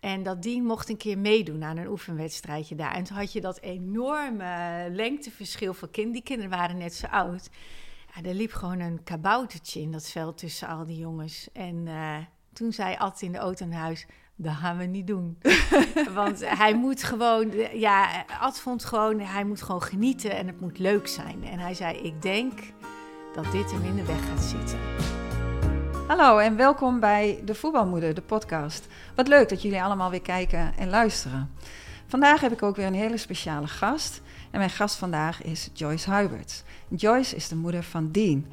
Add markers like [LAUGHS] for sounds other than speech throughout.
En dat Dien mocht een keer meedoen aan een oefenwedstrijdje daar. En toen had je dat enorme lengteverschil van kinderen. Die kinderen waren net zo oud. Ja, er liep gewoon een kaboutertje in dat veld tussen al die jongens. En uh, toen zei Ad in de auto naar huis... Dat gaan we niet doen. [LAUGHS] Want hij moet gewoon, ja, Ad vond gewoon, hij moet gewoon genieten en het moet leuk zijn. En hij zei, ik denk dat dit hem in de weg gaat zitten. Hallo en welkom bij De Voetbalmoeder, de podcast. Wat leuk dat jullie allemaal weer kijken en luisteren. Vandaag heb ik ook weer een hele speciale gast. En mijn gast vandaag is Joyce Hubert. Joyce is de moeder van Dean.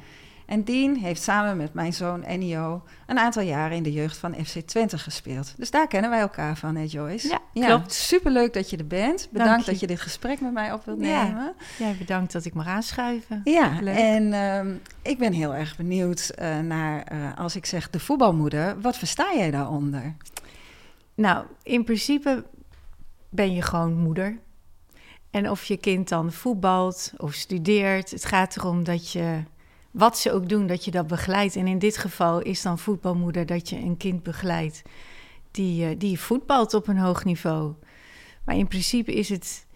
En Dean heeft samen met mijn zoon Ennio een aantal jaren in de jeugd van FC Twente gespeeld. Dus daar kennen wij elkaar van, hè Joyce? Ja, klopt. Superleuk dat je er bent. Bedankt dat je dit gesprek met mij op wilt nemen. Ja, bedankt dat ik mag aanschuiven. Ja, en ehm, ik ben heel erg benieuwd uh, naar, uh, als ik zeg de voetbalmoeder, wat versta jij daaronder? Nou, in principe ben je gewoon moeder. En of je kind dan voetbalt of studeert, het gaat erom dat je wat ze ook doen, dat je dat begeleidt. En in dit geval is dan voetbalmoeder dat je een kind begeleidt die, uh, die voetbalt op een hoog niveau. Maar in principe is het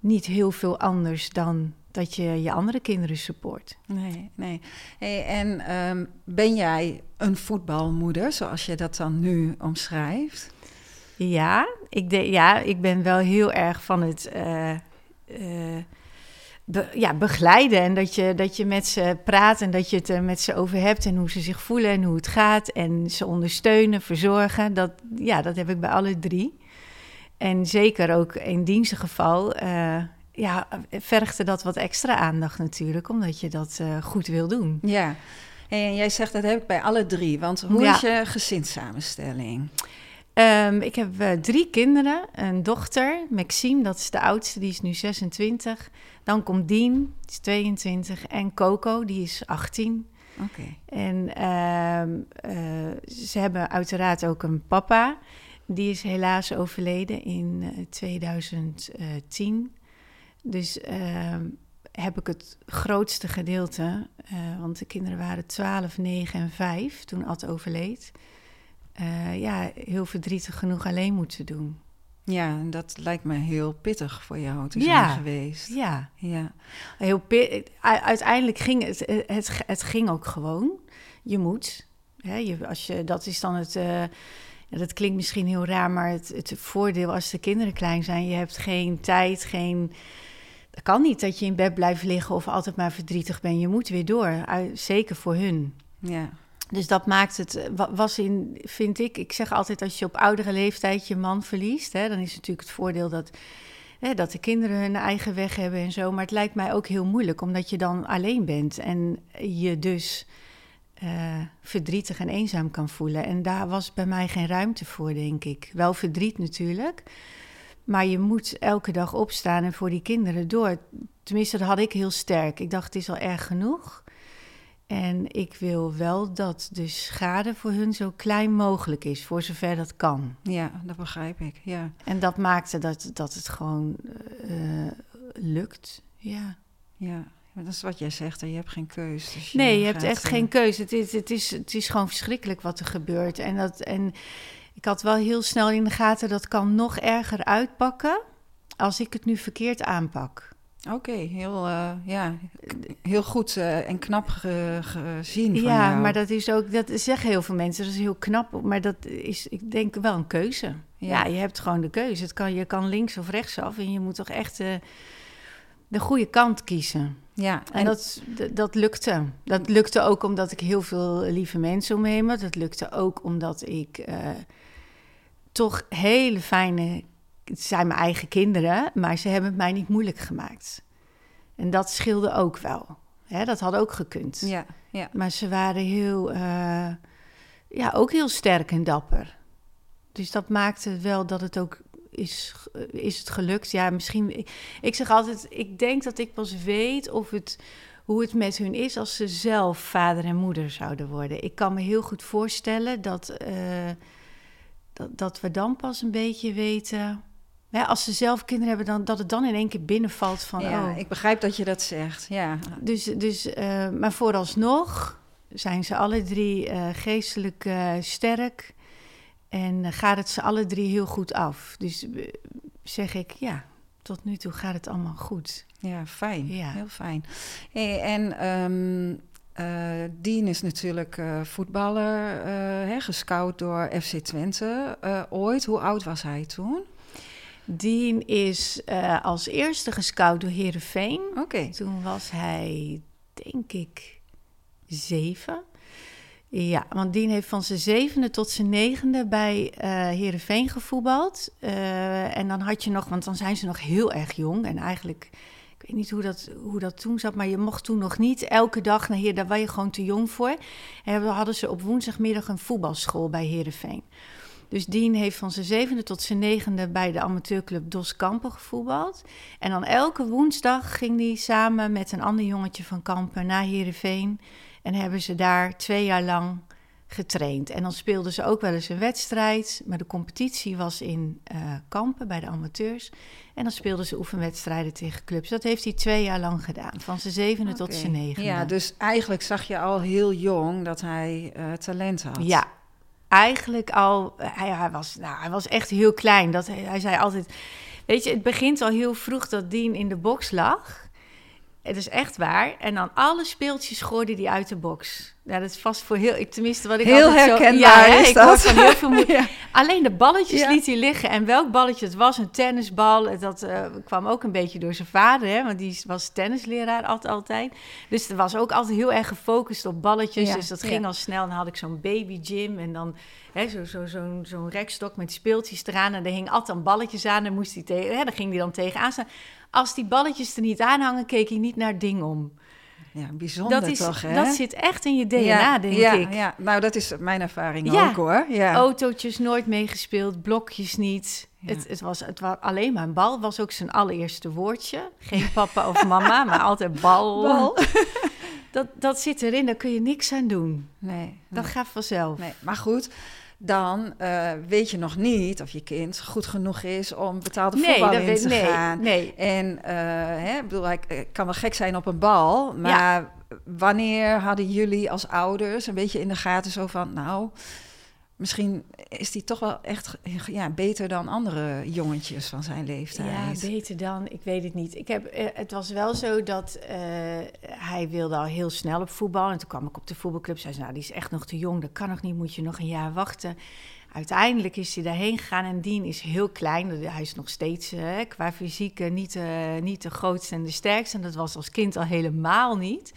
niet heel veel anders dan dat je je andere kinderen support. Nee, nee. Hey, en um, ben jij een voetbalmoeder, zoals je dat dan nu omschrijft? Ja, ik, de, ja, ik ben wel heel erg van het... Uh, uh, ja, begeleiden. En dat je, dat je met ze praat en dat je het er met ze over hebt en hoe ze zich voelen en hoe het gaat. En ze ondersteunen, verzorgen. Dat, ja, dat heb ik bij alle drie. En zeker ook in dienstengeval uh, ja, vergde dat wat extra aandacht natuurlijk, omdat je dat uh, goed wil doen. Ja, en jij zegt dat heb ik bij alle drie. Want hoe ja. is je gezinssamenstelling? Um, ik heb uh, drie kinderen. Een dochter, Maxime, dat is de oudste, die is nu 26. Dan komt Dien, die is 22. En Coco, die is 18. Oké. Okay. En uh, uh, ze hebben uiteraard ook een papa. Die is helaas overleden in 2010. Dus ehm, heb ik het grootste gedeelte, want de kinderen waren 12, 9 en 5 toen Ad overleed. Uh, ja, heel verdrietig genoeg alleen moeten doen. Ja, en dat lijkt me heel pittig voor jou te zijn ja, geweest. Ja, ja. Heel Uiteindelijk ging het, het, het ging ook gewoon. Je moet. Hè, je, als je, dat is dan het. Uh, ja, dat klinkt misschien heel raar, maar het, het voordeel als de kinderen klein zijn, je hebt geen tijd, geen. Dat kan niet dat je in bed blijft liggen of altijd maar verdrietig bent. Je moet weer door, zeker voor hun. Ja. Dus dat maakt het, was in, vind ik, ik zeg altijd als je op oudere leeftijd je man verliest, hè, dan is natuurlijk het voordeel dat, hè, dat de kinderen hun eigen weg hebben en zo. Maar het lijkt mij ook heel moeilijk, omdat je dan alleen bent en je dus uh, verdrietig en eenzaam kan voelen. En daar was bij mij geen ruimte voor, denk ik. Wel verdriet natuurlijk, maar je moet elke dag opstaan en voor die kinderen door. Tenminste, dat had ik heel sterk. Ik dacht, het is al erg genoeg. En ik wil wel dat de schade voor hun zo klein mogelijk is, voor zover dat kan. Ja, dat begrijp ik. Ja. En dat maakte dat, dat het gewoon uh, lukt. Ja. Ja, dat is wat jij zegt, je hebt geen keus. Dus je nee, je hebt echt geen keus. Het is, het, is, het is gewoon verschrikkelijk wat er gebeurt. En, dat, en ik had wel heel snel in de gaten, dat kan nog erger uitpakken als ik het nu verkeerd aanpak. Oké, okay, heel, uh, ja, heel goed uh, en knap ge, gezien. Van ja, jou. maar dat is ook, dat zeggen heel veel mensen, dat is heel knap, maar dat is, ik denk, wel een keuze. Ja, ja je hebt gewoon de keuze. Het kan, je kan links of rechts af en je moet toch echt uh, de goede kant kiezen. Ja, en, en dat, dat lukte. Dat lukte ook omdat ik heel veel lieve mensen om me heen had. Dat lukte ook omdat ik toch hele fijne het zijn mijn eigen kinderen, maar ze hebben het mij niet moeilijk gemaakt. En dat scheelde ook wel. Hè, dat had ook gekund. Ja, ja. Maar ze waren heel, uh, ja, ook heel sterk en dapper. Dus dat maakte wel dat het ook is, is het gelukt. Ja, misschien. Ik, zeg altijd, ik denk dat ik pas weet of het, hoe het met hun is als ze zelf vader en moeder zouden worden. Ik kan me heel goed voorstellen dat, uh, dat, dat we dan pas een beetje weten ja, als ze zelf kinderen hebben, dan, dat het dan in één keer binnenvalt van... Ja, oh. ik begrijp dat je dat zegt, ja. Dus, dus, uh, maar vooralsnog zijn ze alle drie uh, geestelijk uh, sterk. En gaat het ze alle drie heel goed af. Dus zeg ik, ja, tot nu toe gaat het allemaal goed. Ja, fijn. Ja. Heel fijn. Hey, en um, uh, Dien is natuurlijk uh, voetballer, uh, hè, gescout door FC Twente ooit. Hoe oud was hij toen? Dien is als eerste gescout door Herenveen. Oké. Okay. Toen was hij, denk ik, zeven. Ja, want Dien heeft van zijn zevende tot zijn negende bij uh, Herenveen gevoetbald. en dan had je nog, want dan zijn ze nog heel erg jong en eigenlijk ik weet niet hoe dat, hoe dat toen zat, maar je mocht toen nog niet elke dag naar hier. Daar was je gewoon te jong voor. En dan hadden ze op woensdagmiddag een voetbalschool bij Herenveen. Dus Dien heeft van zijn zevende tot zijn negende bij de amateurclub Dos Kampen gevoetbald. En dan elke woensdag ging hij samen met een ander jongetje van Kampen naar Herenveen. En hebben ze daar twee jaar lang getraind. En dan speelden ze ook wel eens een wedstrijd. Maar de competitie was in uh, Kampen bij de amateurs. En dan speelden ze oefenwedstrijden tegen clubs. Dat heeft hij twee jaar lang gedaan, van zijn zevende okay. tot zijn negende. Ja, dus eigenlijk zag je al heel jong dat hij uh, talent had. Ja, eigenlijk al. Hij, hij, was, nou, hij was echt heel klein. Dat, hij, hij zei altijd. Weet je, het begint al heel vroeg dat Dean in de box lag. Het is echt waar. En dan alle speeltjes gooide hij uit de box. Ja, dat is vast voor heel... Ik, tenminste, wat ik heel altijd herkenbaar zo... Ja, is ik dat. van heel veel [LAUGHS] ja. Alleen de balletjes ja. liet hij liggen. En welk balletje het was, een tennisbal. Dat uh, kwam ook een beetje door zijn vader, hè. Want die was tennisleraar altijd. Dus er was ook altijd heel erg gefocust op balletjes. Dus dat ging al snel. Dan had ik zo'n baby gym. En dan zo'n zo, zo, zo, zo'n rekstok met speeltjes eraan. En er hing altijd balletjes aan. En moest hij tegen... Hè, dan ging hij dan tegenaan staan. Als die balletjes er niet aan hangen, keek hij niet naar het ding om. Ja, bijzonder dat is, toch, hè? Dat zit echt in je DNA, ja, denk ja, ik. Ja, nou, dat is mijn ervaring ook, hoor. Ja. Autootjes nooit meegespeeld, blokjes niet. Het, het, was, het was alleen maar een bal. was ook zijn allereerste woordje. Geen papa of mama, [LAUGHS] maar altijd bal. bal. [LAUGHS] dat, dat zit erin, daar kun je niks aan doen. Nee. Dat nee. gaat vanzelf. Nee, maar goed dan uh, weet je nog niet of je kind goed genoeg is om betaalde nee, voetbal in weet, te nee, gaan. Nee. En uh, hè, bedoel, ik kan wel gek zijn op een bal, maar ja. wanneer hadden jullie als ouders een beetje in de gaten zo van, nou, misschien is die toch wel echt ja, beter dan andere jongetjes van zijn leeftijd. Ja, beter dan, ik weet het niet. Ik heb, uh, het was wel zo dat uh, hij wilde al heel snel op voetbal. En toen kwam ik op de voetbalclub. Zei ze, nou, die is echt nog te jong, dat kan nog niet, moet je nog een jaar wachten. Uiteindelijk is hij daarheen gegaan en Dien is heel klein. Hij is nog steeds uh, qua fysiek niet, niet de grootste en de sterkste. En dat was als kind al helemaal niet.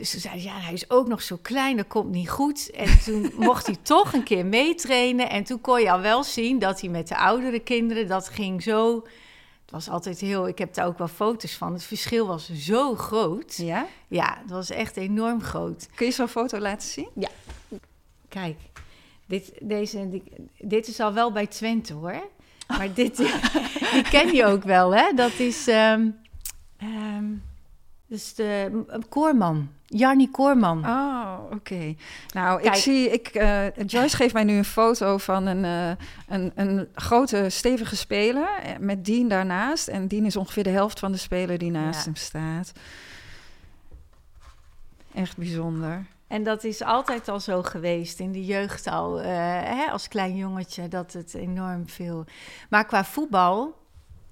Dus toen zei hij, ja, hij is ook nog zo klein, dat komt niet goed. En toen [LAUGHS] mocht hij toch een keer meetrainen. En toen kon je al wel zien dat hij met de oudere kinderen, dat ging zo... Het was altijd heel, ik heb daar ook wel foto's van. Het verschil was zo groot. Ja? Ja, het was echt enorm groot. Kun je zo'n foto laten zien? Ja. Kijk, dit, deze, dit, dit is al wel bij Twente hoor. Maar dit, [LAUGHS] [LAUGHS] die ken je ook wel, hè? Dat is... Um, um, dus de Koorman, Jarni Koorman. Oh, oké. Okay. Nou, Kijk. ik zie, ik, uh, Joyce geeft mij nu een foto van een, uh, een, een grote, stevige speler met Dien daarnaast. En Dien is ongeveer de helft van de speler die naast ja. hem staat. Echt bijzonder. En dat is altijd al zo geweest in de jeugd al, uh, hè, als klein jongetje, dat het enorm veel... Maar qua voetbal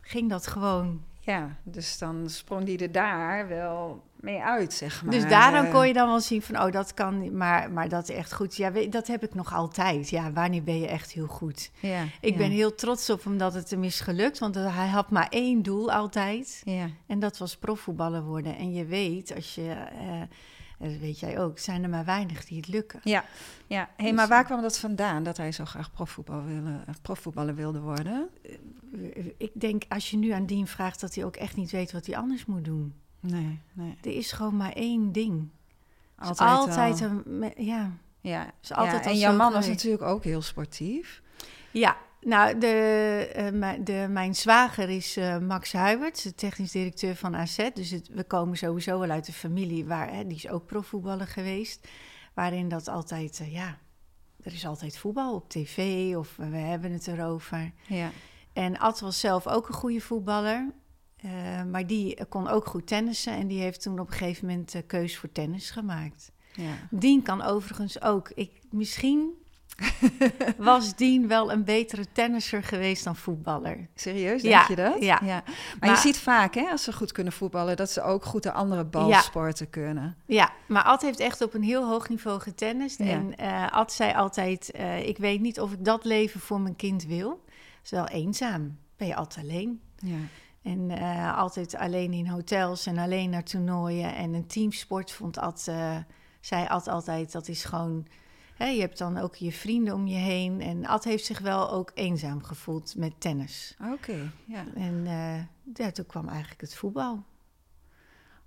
ging dat gewoon ja, dus dan sprong die er daar wel mee uit, zeg maar. Dus daarom kon je dan wel zien van, oh, dat kan, maar, maar dat is echt goed. Ja, dat heb ik nog altijd. Ja, wanneer ben je echt heel goed? Ja, ik ja. ben heel trots op hem dat het hem is gelukt, want hij had maar één doel altijd. Ja. En dat was profvoetballer worden. En je weet, als je... Uh, dat weet jij ook, zijn er maar weinig die het lukken. Ja, ja. Hey, dus, maar waar kwam dat vandaan dat hij zo graag profvoetbal wilde, profvoetballer wilde worden? Ik denk, als je nu aan Dien vraagt, dat hij ook echt niet weet wat hij anders moet doen. Nee, nee. Er is gewoon maar één ding. Altijd, altijd een, ja. Ja, is altijd ja. en jouw man was natuurlijk ook heel sportief. Ja, nou, de, uh, de, mijn zwager is uh, Max Huiberts, de technisch directeur van AZ. Dus het, we komen sowieso wel uit een familie waar, hè, die is ook profvoetballer geweest. Waarin dat altijd, uh, ja, er is altijd voetbal op tv of we hebben het erover. Ja. En Ad was zelf ook een goede voetballer. maar die kon ook goed tennissen en die heeft toen op een gegeven moment de keus voor tennis gemaakt. Ja. Dien kan overigens ook. Ik, misschien [LAUGHS] was Dien wel een betere tennisser geweest dan voetballer. Serieus, denk Ja, je dat? ja. Maar, Maar- je ziet vaak, hè, als ze goed kunnen voetballen, dat ze ook goed de andere balsporten kunnen. Ja, maar Ad heeft echt op een heel hoog niveau getennist. Ja. En eh Ad zei altijd, eh, ik weet niet of ik dat leven voor mijn kind wil. Dat is wel eenzaam. Ben je altijd alleen. Ja. En eh, altijd alleen in hotels en alleen naar toernooien. En een teamsport vond Ad, zei Ad altijd, dat is gewoon... Hè, je hebt dan ook je vrienden om je heen. En Ad heeft zich wel ook eenzaam gevoeld met tennis. Oké, ja. En eh, ja, toen kwam eigenlijk het voetbal.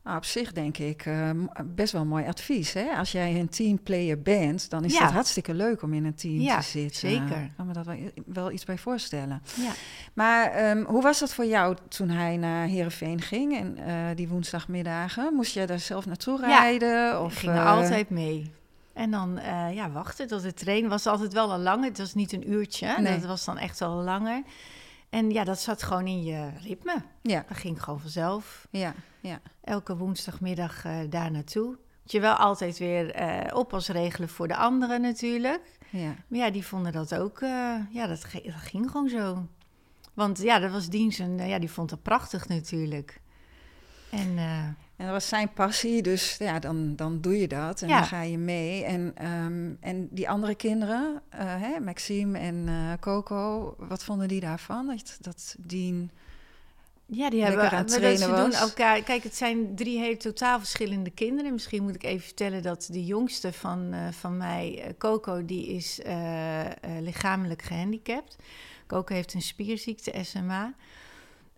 Nou, op zich denk ik eh, best wel mooi advies. Hè? Als jij een teamplayer bent, dan is Ja. het hartstikke leuk om in een team Ja, te zitten. zeker. Ik kan me dat wel, wel iets bij voorstellen. Ja. Maar ehm, hoe was dat voor jou toen hij naar Heerenveen ging en eh, die woensdagmiddagen? Moest jij daar zelf naartoe rijden? Of Of, ging er altijd mee. En dan ja, ja, wachten tot de train was altijd wel een lange. Het was niet een uurtje. Nee. Dat was dan echt wel langer. En ja, dat zat gewoon in je ritme. Ja, Dat ging gewoon vanzelf. ja, ja. Elke woensdagmiddag eh, daar naartoe. Moet je wel altijd weer eh oppas regelen voor de anderen natuurlijk. ja. Maar ja, die vonden dat ook... eh, ja, dat, ging gewoon zo. Want ja, dat was dienst en eh, ja, die vond dat prachtig natuurlijk. En eh, En dat was zijn passie, dus ja, dan, dan doe je dat en Ja. dan ga je mee. En, ehm, en die andere kinderen, eh, hè, Maxime en eh, Coco, wat vonden die daarvan? Dat, dat Dien... Ja, die hebben aan het ze doen elkaar. Kijk, het zijn drie hele totaal verschillende kinderen. Misschien moet ik even vertellen dat de jongste van, eh, van mij, Coco, die is lichamelijk gehandicapt. Coco heeft een spierziekte, SMA.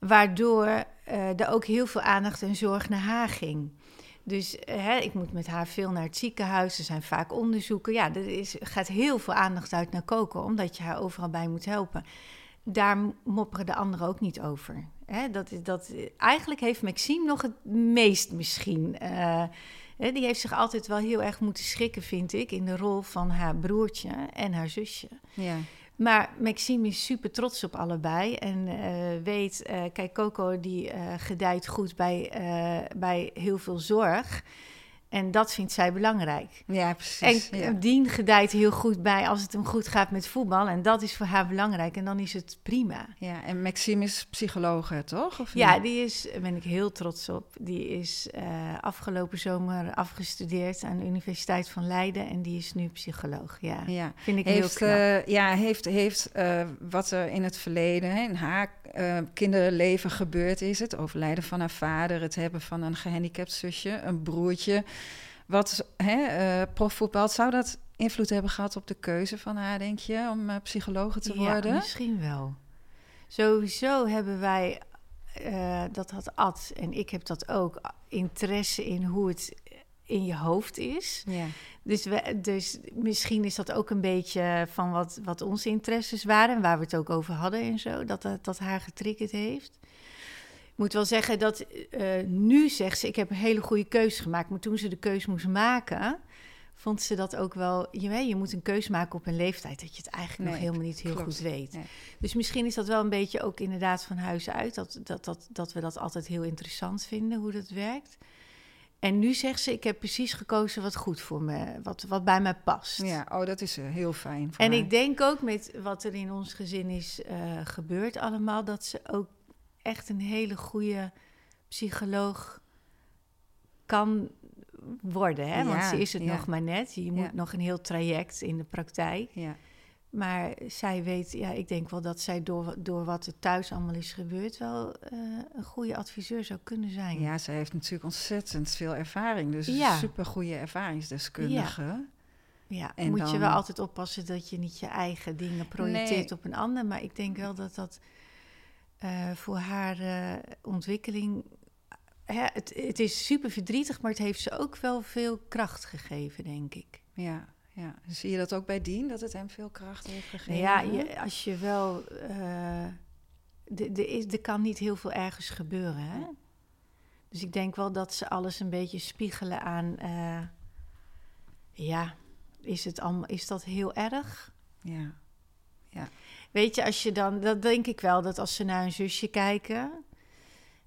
Waardoor eh, er ook heel veel aandacht en zorg naar haar ging. Dus eh, hè, ik moet met haar veel naar het ziekenhuis. Er zijn vaak onderzoeken. Ja, er is, gaat heel veel aandacht uit naar Coco, omdat je haar overal bij moet helpen. Daar mopperen de anderen ook niet over. Hè, dat, is- dat, eigenlijk heeft Maxime nog het meest misschien. eh, die heeft zich altijd wel heel erg moeten schrikken, vind ik, in de rol van haar broertje en haar zusje. Ja, Maar Maxime is super trots op allebei en eh, weet, eh, kijk, Coco die eh, gedijt goed bij, bij heel veel zorg. En dat vindt zij belangrijk. ja precies. En ja. Dien gedijt heel goed bij als het hem goed gaat met voetbal. En dat is voor haar belangrijk. En dan is het prima. ja, en Maxime is psycholoog, hè, toch? Of Ja, niet? die is, daar ben ik heel trots op. Die is eh, afgelopen zomer afgestudeerd aan de Universiteit van Leiden. En die is nu psycholoog. Ja, ja. vind ik Heeft, heel knap. eh, ja, heeft, heeft eh, wat er in het verleden, hè, in haar kinderleven gebeurd is, het overlijden van haar vader, het hebben van een gehandicapt zusje, een broertje, wat hè, eh, profvoetbal, zou dat invloed hebben gehad op de keuze van haar, denk je, om psychologe te Ja, worden? misschien wel. Sowieso hebben wij, eh, dat had Ad en ik heb dat ook, interesse in hoe het in je hoofd is. Ja, Dus, we, dus misschien is dat ook een beetje van wat, wat onze interesses waren... en waar we het ook over hadden en zo, dat dat, dat haar getriggerd heeft. Ik moet wel zeggen dat eh, nu zegt ze... ik heb een hele goede keuze gemaakt... maar toen ze de keuze moest maken... vond ze dat ook wel... Je, weet, je moet een keuze maken op een leeftijd... dat je het eigenlijk nog helemaal niet heel klopt. goed weet. Nee. Dus misschien is dat wel een beetje ook inderdaad van huis uit... Dat, dat, dat, dat we dat altijd heel interessant vinden, hoe dat werkt... En nu zegt ze, ik heb precies gekozen wat goed voor me, wat, wat bij mij past. ja, oh, dat is eh, heel fijn. voor En haar. ik denk ook met wat er in ons gezin is eh, gebeurd allemaal, dat ze ook echt een hele goede psycholoog kan worden. Hè? Want Ja, ze is het ja. nog maar net. Je moet Ja. nog een heel traject in de praktijk. Ja, Maar zij weet, ja, ik denk wel dat zij door, door wat er thuis allemaal is gebeurd, wel eh, een goede adviseur zou kunnen zijn. ja, zij heeft natuurlijk ontzettend veel ervaring, dus Ja. een super goede ervaringsdeskundige. Ja, En moet je wel altijd oppassen dat je niet je eigen dingen projecteert Nee. op een ander. Maar ik denk wel dat dat eh, voor haar eh, ontwikkeling. Hè, het, het is super verdrietig, maar het heeft ze ook wel veel kracht gegeven, denk ik. Ja, ja. Zie je dat ook bij Dien, dat het hem veel kracht heeft gegeven? Ja, je, als je wel. de- de is- er kan niet heel veel ergens gebeuren. Hè? Dus ik denk wel dat ze alles een beetje spiegelen aan. ja, is, het allemaal, is dat heel erg? ja. Weet je, als je dan, dat denk ik wel, dat als ze naar een zusje kijken,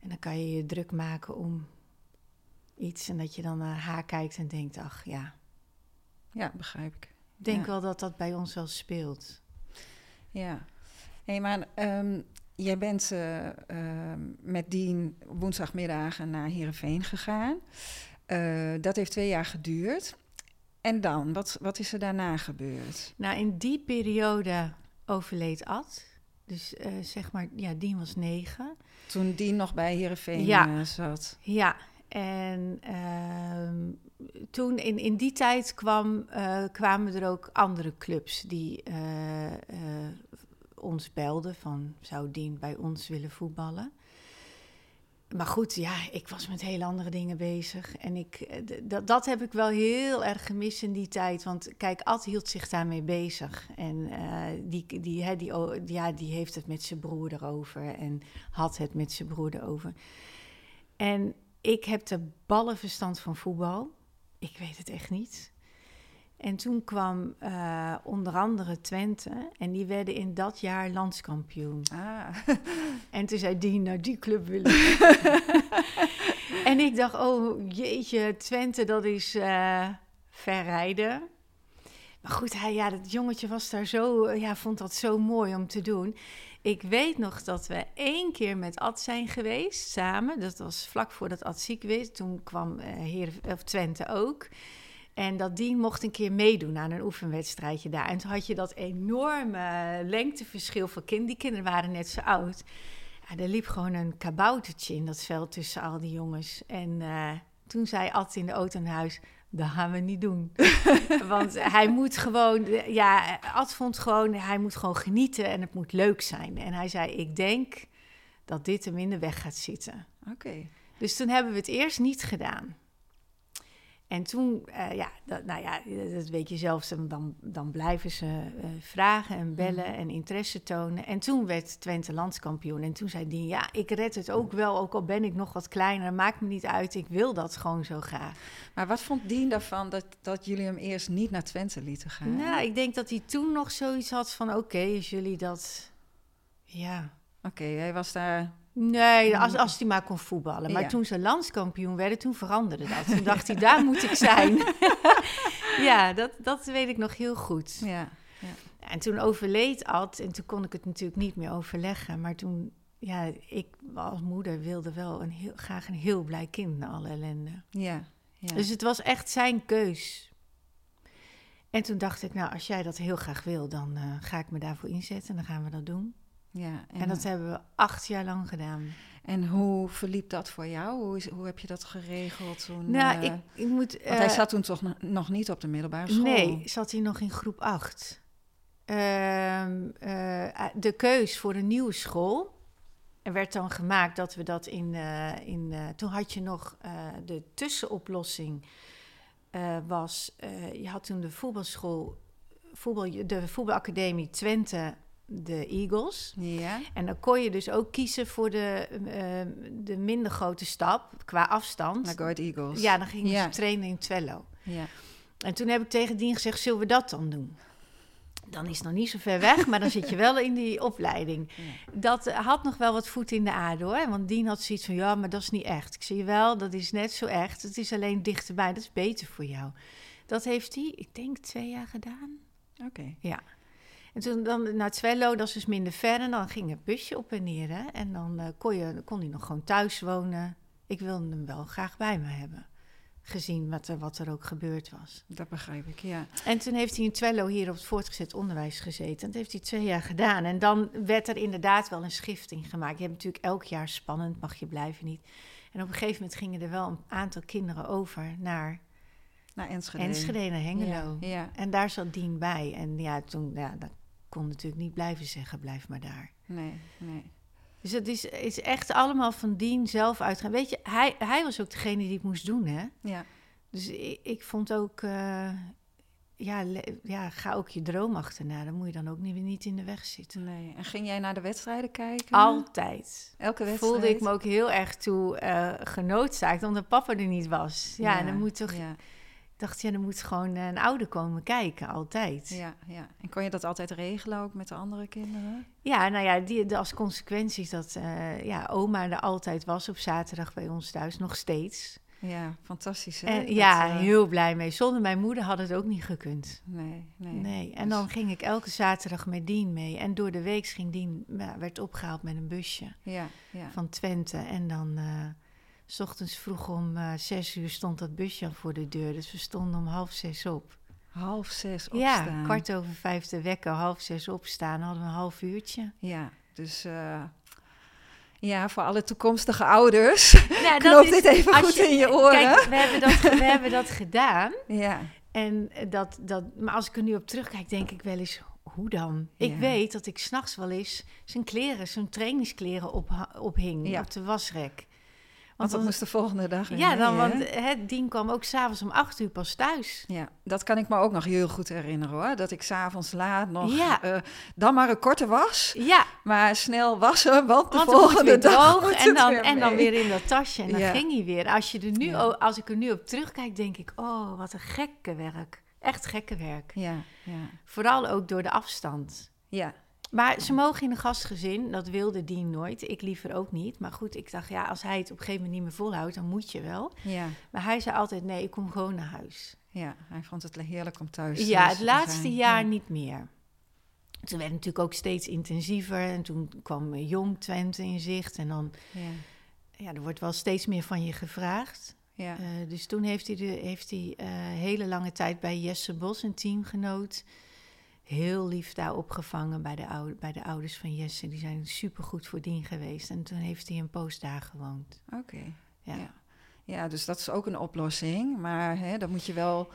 en dan kan je je druk maken om iets, en dat je dan naar haar kijkt en denkt, ach ja, ja, begrijp ik. Ik denk Ja. wel dat dat bij ons wel speelt. Ja. Hé, maar ehm, jij bent eh, ehm, met Dien woensdagmiddagen naar Heerenveen gegaan. Eh, dat heeft twee jaar geduurd. En dan, wat, wat is er daarna gebeurd? Nou, in die periode overleed Ad. Dus eh, zeg maar, ja, Dien was negen. Toen Dien nog bij Heerenveen Ja. eh, zat. Ja, en ehm, toen in, in die tijd kwam, eh, kwamen er ook andere clubs die ons belden van zou Dien bij ons willen voetballen. Maar goed, ja, ik was met hele andere dingen bezig. En ik, eh, dat, dat heb ik wel heel erg gemist in die tijd. Want kijk, Ad hield zich daarmee bezig. En eh, die, die, hè, die, ja, die heeft het met zijn broer erover. En had het met zijn broer erover. En ik heb de ballenverstand van voetbal. Ik weet het echt niet. En toen kwam eh, onder andere Twente. En die werden in dat jaar landskampioen. Ah, [LAUGHS] En toen zei die, naar die club willen. [LAUGHS] en ik dacht, oh jeetje, Twente, dat is eh verrijden. Maar goed, hij, ja, dat jongetje was daar zo, ja, vond dat zo mooi om te doen. Ik weet nog dat we één keer met Ad zijn geweest, samen. Dat was vlak voordat Ad ziek werd. Toen kwam eh Heer, of Twente ook. En dat die mocht een keer meedoen aan een oefenwedstrijdje daar. En toen had je dat enorme lengteverschil van kinderen. Die kinderen waren net zo oud. Ja, er liep gewoon een kaboutertje in dat veld tussen al die jongens. En eh, toen zei Ad in de auto naar huis... Dat gaan we niet doen. [LAUGHS] Want hij moet gewoon... Ja, Ad vond gewoon... Hij moet gewoon genieten en het moet leuk zijn. En hij zei, ik denk dat dit hem in de weg gaat zitten. oké. Dus toen hebben we het eerst niet gedaan. En toen, eh, ja, dat, nou ja, dat weet je zelf, dan, dan blijven ze eh, vragen en bellen en interesse tonen. En toen werd Twente landskampioen. En toen zei die, ja, ik red het ook wel, ook al ben ik nog wat kleiner, maakt me niet uit, ik wil dat gewoon zo graag. Maar wat vond Dien daarvan dat, dat jullie hem eerst niet naar Twente lieten gaan? Nou, ik denk dat hij toen nog zoiets had van, oké, als jullie dat, ja... Oké, hij was daar... Nee, als, als hij maar kon voetballen. Maar Ja. toen ze landskampioen werden, toen veranderde dat. Toen dacht hij, daar moet ik zijn. [LAUGHS] ja, dat, dat weet ik nog heel goed. Ja, En toen overleed Ad en toen kon ik het natuurlijk niet meer overleggen. Maar toen, ja, ik als moeder wilde wel een heel, graag een heel blij kind na alle ellende. ja, ja. Dus het was echt zijn keus. En toen dacht ik, nou, als jij dat heel graag wil, dan eh, ga ik me daarvoor inzetten en dan gaan we dat doen. Ja. En, dat hebben we acht jaar lang gedaan. En hoe verliep dat voor jou? Hoe, is, hoe heb je dat geregeld toen? nou, eh, ik, ik moet... want hij eh, zat toen toch nog- niet op de middelbare school? Nee, zat hij nog in groep 8. Ehm, eh, de keus voor een nieuwe school er werd dan gemaakt dat we dat in... in toen had je nog de tussenoplossing was... je had toen de voetbalschool, voetbal, de voetbalacademie Twente, de Eagles... Ja, En dan kon je dus ook kiezen voor de, eh, de minder grote stap qua afstand. naar Go Ahead Eagles. Ja, dan gingen Ja. ze trainen in Twello. ja. En toen heb ik tegen Dien gezegd, zullen we dat dan doen? Dan is het nog niet zo ver weg, maar dan zit je wel in die opleiding. Ja. Dat eh, had nog wel wat voet in de aarde hoor. Want Dien had zoiets van, ja, maar dat is niet echt. Ik zie je wel, dat is net zo echt. Het is alleen dichterbij, dat is beter voor jou. Dat heeft hij, ik denk, twee jaar gedaan. Oké. En toen dan naar Twello, dat is dus minder ver. En dan ging het busje op en neer. Hè? En dan eh, kon, je, kon hij nog gewoon thuis wonen. Ik wilde hem wel graag bij me hebben. Gezien wat er, wat er ook gebeurd was. Dat begrijp ik, ja. En toen heeft hij in Twello hier op het voortgezet onderwijs gezeten. Dat heeft hij twee jaar gedaan. En dan werd er inderdaad wel een schifting gemaakt. Je hebt natuurlijk elk jaar spannend, mag je blijven niet. En op een gegeven moment gingen er wel een aantal kinderen over naar Naar Enschede. Enschede, naar Hengelo. Ja, ja. En daar zat Dien bij. En ja, toen, ja, dat kon natuurlijk niet blijven zeggen, blijf maar daar. nee, nee. Dus het is, is echt allemaal van Dien zelf uitgaan. Weet je, hij, hij was ook degene die het moest doen, hè? Ja, Dus ik, ik vond ook, eh, ja, le- ja, ga ook je droom achterna. Dan moet je dan ook niet, niet in de weg zitten. nee. En ging jij naar de wedstrijden kijken? Altijd. Elke wedstrijd? Voelde ik me ook heel erg toe eh genoodzaakt, omdat papa er niet was. Ja, en dan moet toch, Ja, dacht, ja, dan moet gewoon een ouder komen kijken, altijd. ja, ja. En kon je dat altijd regelen ook met de andere kinderen? Ja, nou ja, die, de, als consequentie dat eh, ja, oma er altijd was op zaterdag bij ons thuis, nog steeds. Ja, fantastisch. Hè? En, Dat, ja, eh, heel blij mee. Zonder mijn moeder had het ook niet gekund. Nee, nee. Nee. En Dus- dan ging ik elke zaterdag met Dien mee. En door de week ging Dien, werd opgehaald met een busje Ja, ja. van Twente. En dan, eh, s ochtends vroeg om eh, zes uur stond dat busje al voor de deur. Dus we stonden om half zes op. Half zes Ja, opstaan. kwart over vijf de wekker, half zes opstaan. Hadden we een half uurtje. Ja, dus eh, ja, voor alle toekomstige ouders. [LAUGHS] Nou, Knoop dit even goed in je oren. Kijk, we hebben dat, we hebben dat gedaan. ja, En dat, dat, maar als ik er nu op terugkijk, denk ik wel eens, hoe dan? Ik Ja. weet dat ik s'nachts wel eens zijn kleren, zijn trainingskleren op, ophing Ja. op de wasrek. Want dat moest de volgende dag Ja, dan, hè? want het dien kwam ook s'avonds om acht uur pas thuis. Ja, dat kan ik me ook nog heel goed herinneren hoor. Dat ik s'avonds laat nog Ja. eh, dan maar een korte was, Ja, maar snel wassen, want de want volgende dag droog en dan, weer en dan weer in dat tasje. En dan Ja. ging hij weer. Als, je er nu, Ja. als ik er nu op terugkijk, denk ik, oh, wat een gekke werk. Echt gekke werk. Ja, ja, Vooral ook door de afstand. ja, Maar ze mogen in een gastgezin, dat wilde die nooit. Ik liever ook niet. Maar goed, ik dacht, ja, als hij het op een gegeven moment niet meer volhoudt, dan moet je wel. ja, Maar hij zei altijd, nee, ik kom gewoon naar huis. ja. Hij vond het heerlijk om thuis ja, te het laatste zijn. jaar Ja. niet meer. Toen werd het natuurlijk ook steeds intensiever. En toen kwam eh, Jong Twente in zicht. En dan, Ja, ja, er wordt wel steeds meer van je gevraagd. ja, Eh, dus toen heeft hij, de, heeft hij eh, hele lange tijd bij Jesse Bos, een teamgenoot, heel lief daar opgevangen bij de, oude, bij de ouders van Jesse. Die zijn supergoed voor dien geweest. En toen heeft hij een poos daar gewoond. oké. Ja. Ja. Ja, dus dat is ook een oplossing. Maar hè, dat, moet je wel,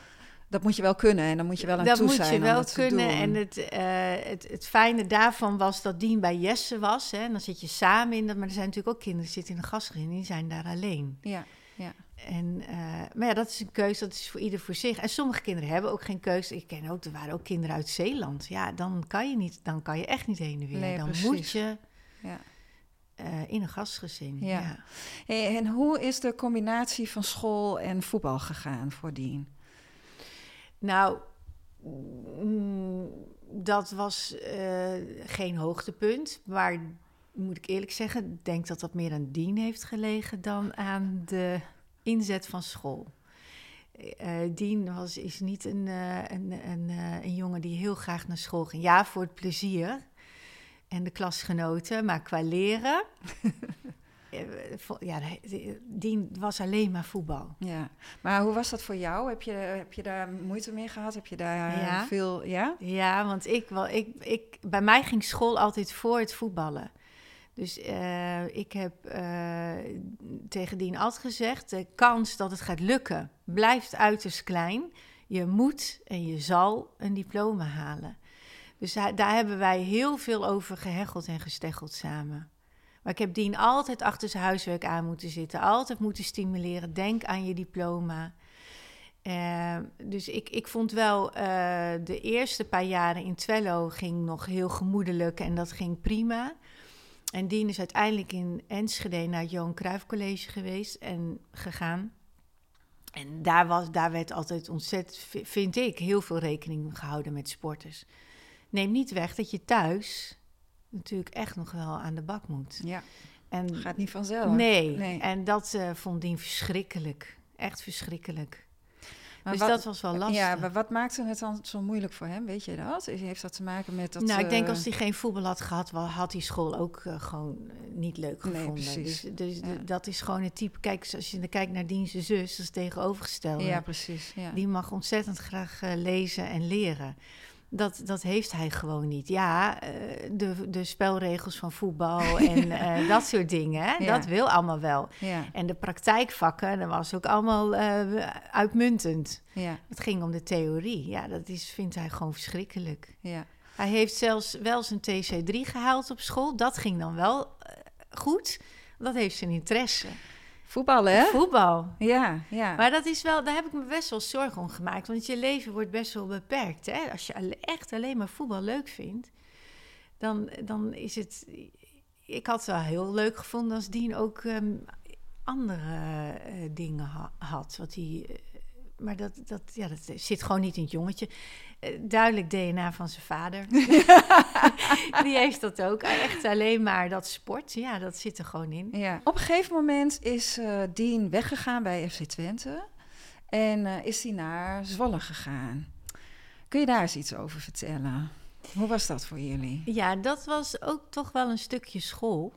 dat moet je wel kunnen en dan moet je wel aan dat toe moet zijn je om wel dat te kunnen. En het, eh, het, het fijne daarvan was dat Dien bij Jesse was. Hè, en dan zit je samen in dat. Maar er zijn natuurlijk ook kinderen die zitten in een gastgezin. Die zijn daar alleen. Ja, ja, En, eh, maar ja, dat is een keuze, dat is voor ieder voor zich. En sommige kinderen hebben ook geen keuze. Ik ken ook, er waren ook kinderen uit Zeeland. Ja, dan kan je, niet, dan kan je echt niet heen en weer. Nee, dan precies. moet je ja. eh, in een gastgezin. Ja. Ja. Hey, en hoe is de combinatie van school en voetbal gegaan voor Dien? Nou, mm, dat was eh, geen hoogtepunt. Maar moet ik eerlijk zeggen, denk dat dat meer aan Dien heeft gelegen dan aan de inzet van school. Eh, Dien was, is niet een, eh, een, een, eh, een jongen die heel graag naar school ging. Ja, voor het plezier en de klasgenoten, maar qua leren. [LAUGHS] ja, Dien was alleen maar voetbal. Ja, maar hoe was dat voor jou? Heb je, heb je daar moeite mee gehad? Heb je daar Ja. veel... Ja? Ja, want ik, wel, ik, ik, bij mij ging school altijd voor het voetballen. Dus eh, ik heb eh, tegen Dien altijd gezegd: de kans dat het gaat lukken blijft uiterst klein. Je moet en je zal een diploma halen. Dus daar hebben wij heel veel over gehecheld en gesteggeld samen. Maar ik heb Dien altijd achter zijn huiswerk aan moeten zitten. Altijd moeten stimuleren. Denk aan je diploma. Eh, dus ik, ik vond wel, de eerste paar jaren in Twello ging nog heel gemoedelijk en dat ging prima. En Dien is uiteindelijk in Enschede naar het Johan Cruijff College geweest en gegaan. En daar, was, daar werd altijd ontzettend, vi- vind ik, heel veel rekening gehouden met sporters. Neem niet weg dat je thuis natuurlijk echt nog wel aan de bak moet. Ja, En gaat niet vanzelf. Nee. Nee. en dat eh, vond Dien verschrikkelijk. Echt verschrikkelijk. Maar dus wat- dat was wel lastig. Ja, maar wat maakte het dan zo moeilijk voor hem? Weet je dat? Heeft dat te maken met dat... nou, ik denk eh, als hij geen voetbal had gehad, had hij school ook eh, gewoon eh, niet leuk Nee, gevonden. precies. Dus, dus Ja. dat is gewoon het type. Kijk, als je dan kijkt naar Dien's zus, dat is tegenovergestelde. Ja, precies. Ja. Die mag ontzettend graag eh, lezen en leren. Dat, dat heeft hij gewoon niet. Ja, eh, de, de spelregels van voetbal [LAUGHS] en eh, dat soort dingen, Ja. dat wil allemaal wel. ja, En de praktijkvakken, dat was ook allemaal eh, uitmuntend. ja, Het ging om de theorie. Ja, dat is, vindt hij gewoon verschrikkelijk. ja. Hij heeft zelfs wel zijn TC3 gehaald op school. Dat ging dan wel goed. Dat heeft zijn interesse. Voetballen, hè? Voetbal. Ja, ja. Maar dat is wel, daar heb ik me best wel zorgen om gemaakt. Want je leven wordt best wel beperkt. Hè? Als je echt alleen maar voetbal leuk vindt, dan, dan is het. Ik had het wel heel leuk gevonden als Dien ook ehm, andere eh, dingen ha- had. Wat hij, eh, maar dat, dat, ja, dat zit gewoon niet in het jongetje. Eh, duidelijk DNA van zijn vader. [LAUGHS] Die heeft dat ook. Echt alleen maar dat sport. Ja, dat zit er gewoon in. Ja. Op een gegeven moment is uh, Dean weggegaan bij FC Twente. En uh, is hij naar Zwolle gegaan. Kun je daar eens iets over vertellen? Hoe was dat voor jullie? Ja, dat was ook toch wel een stukje school.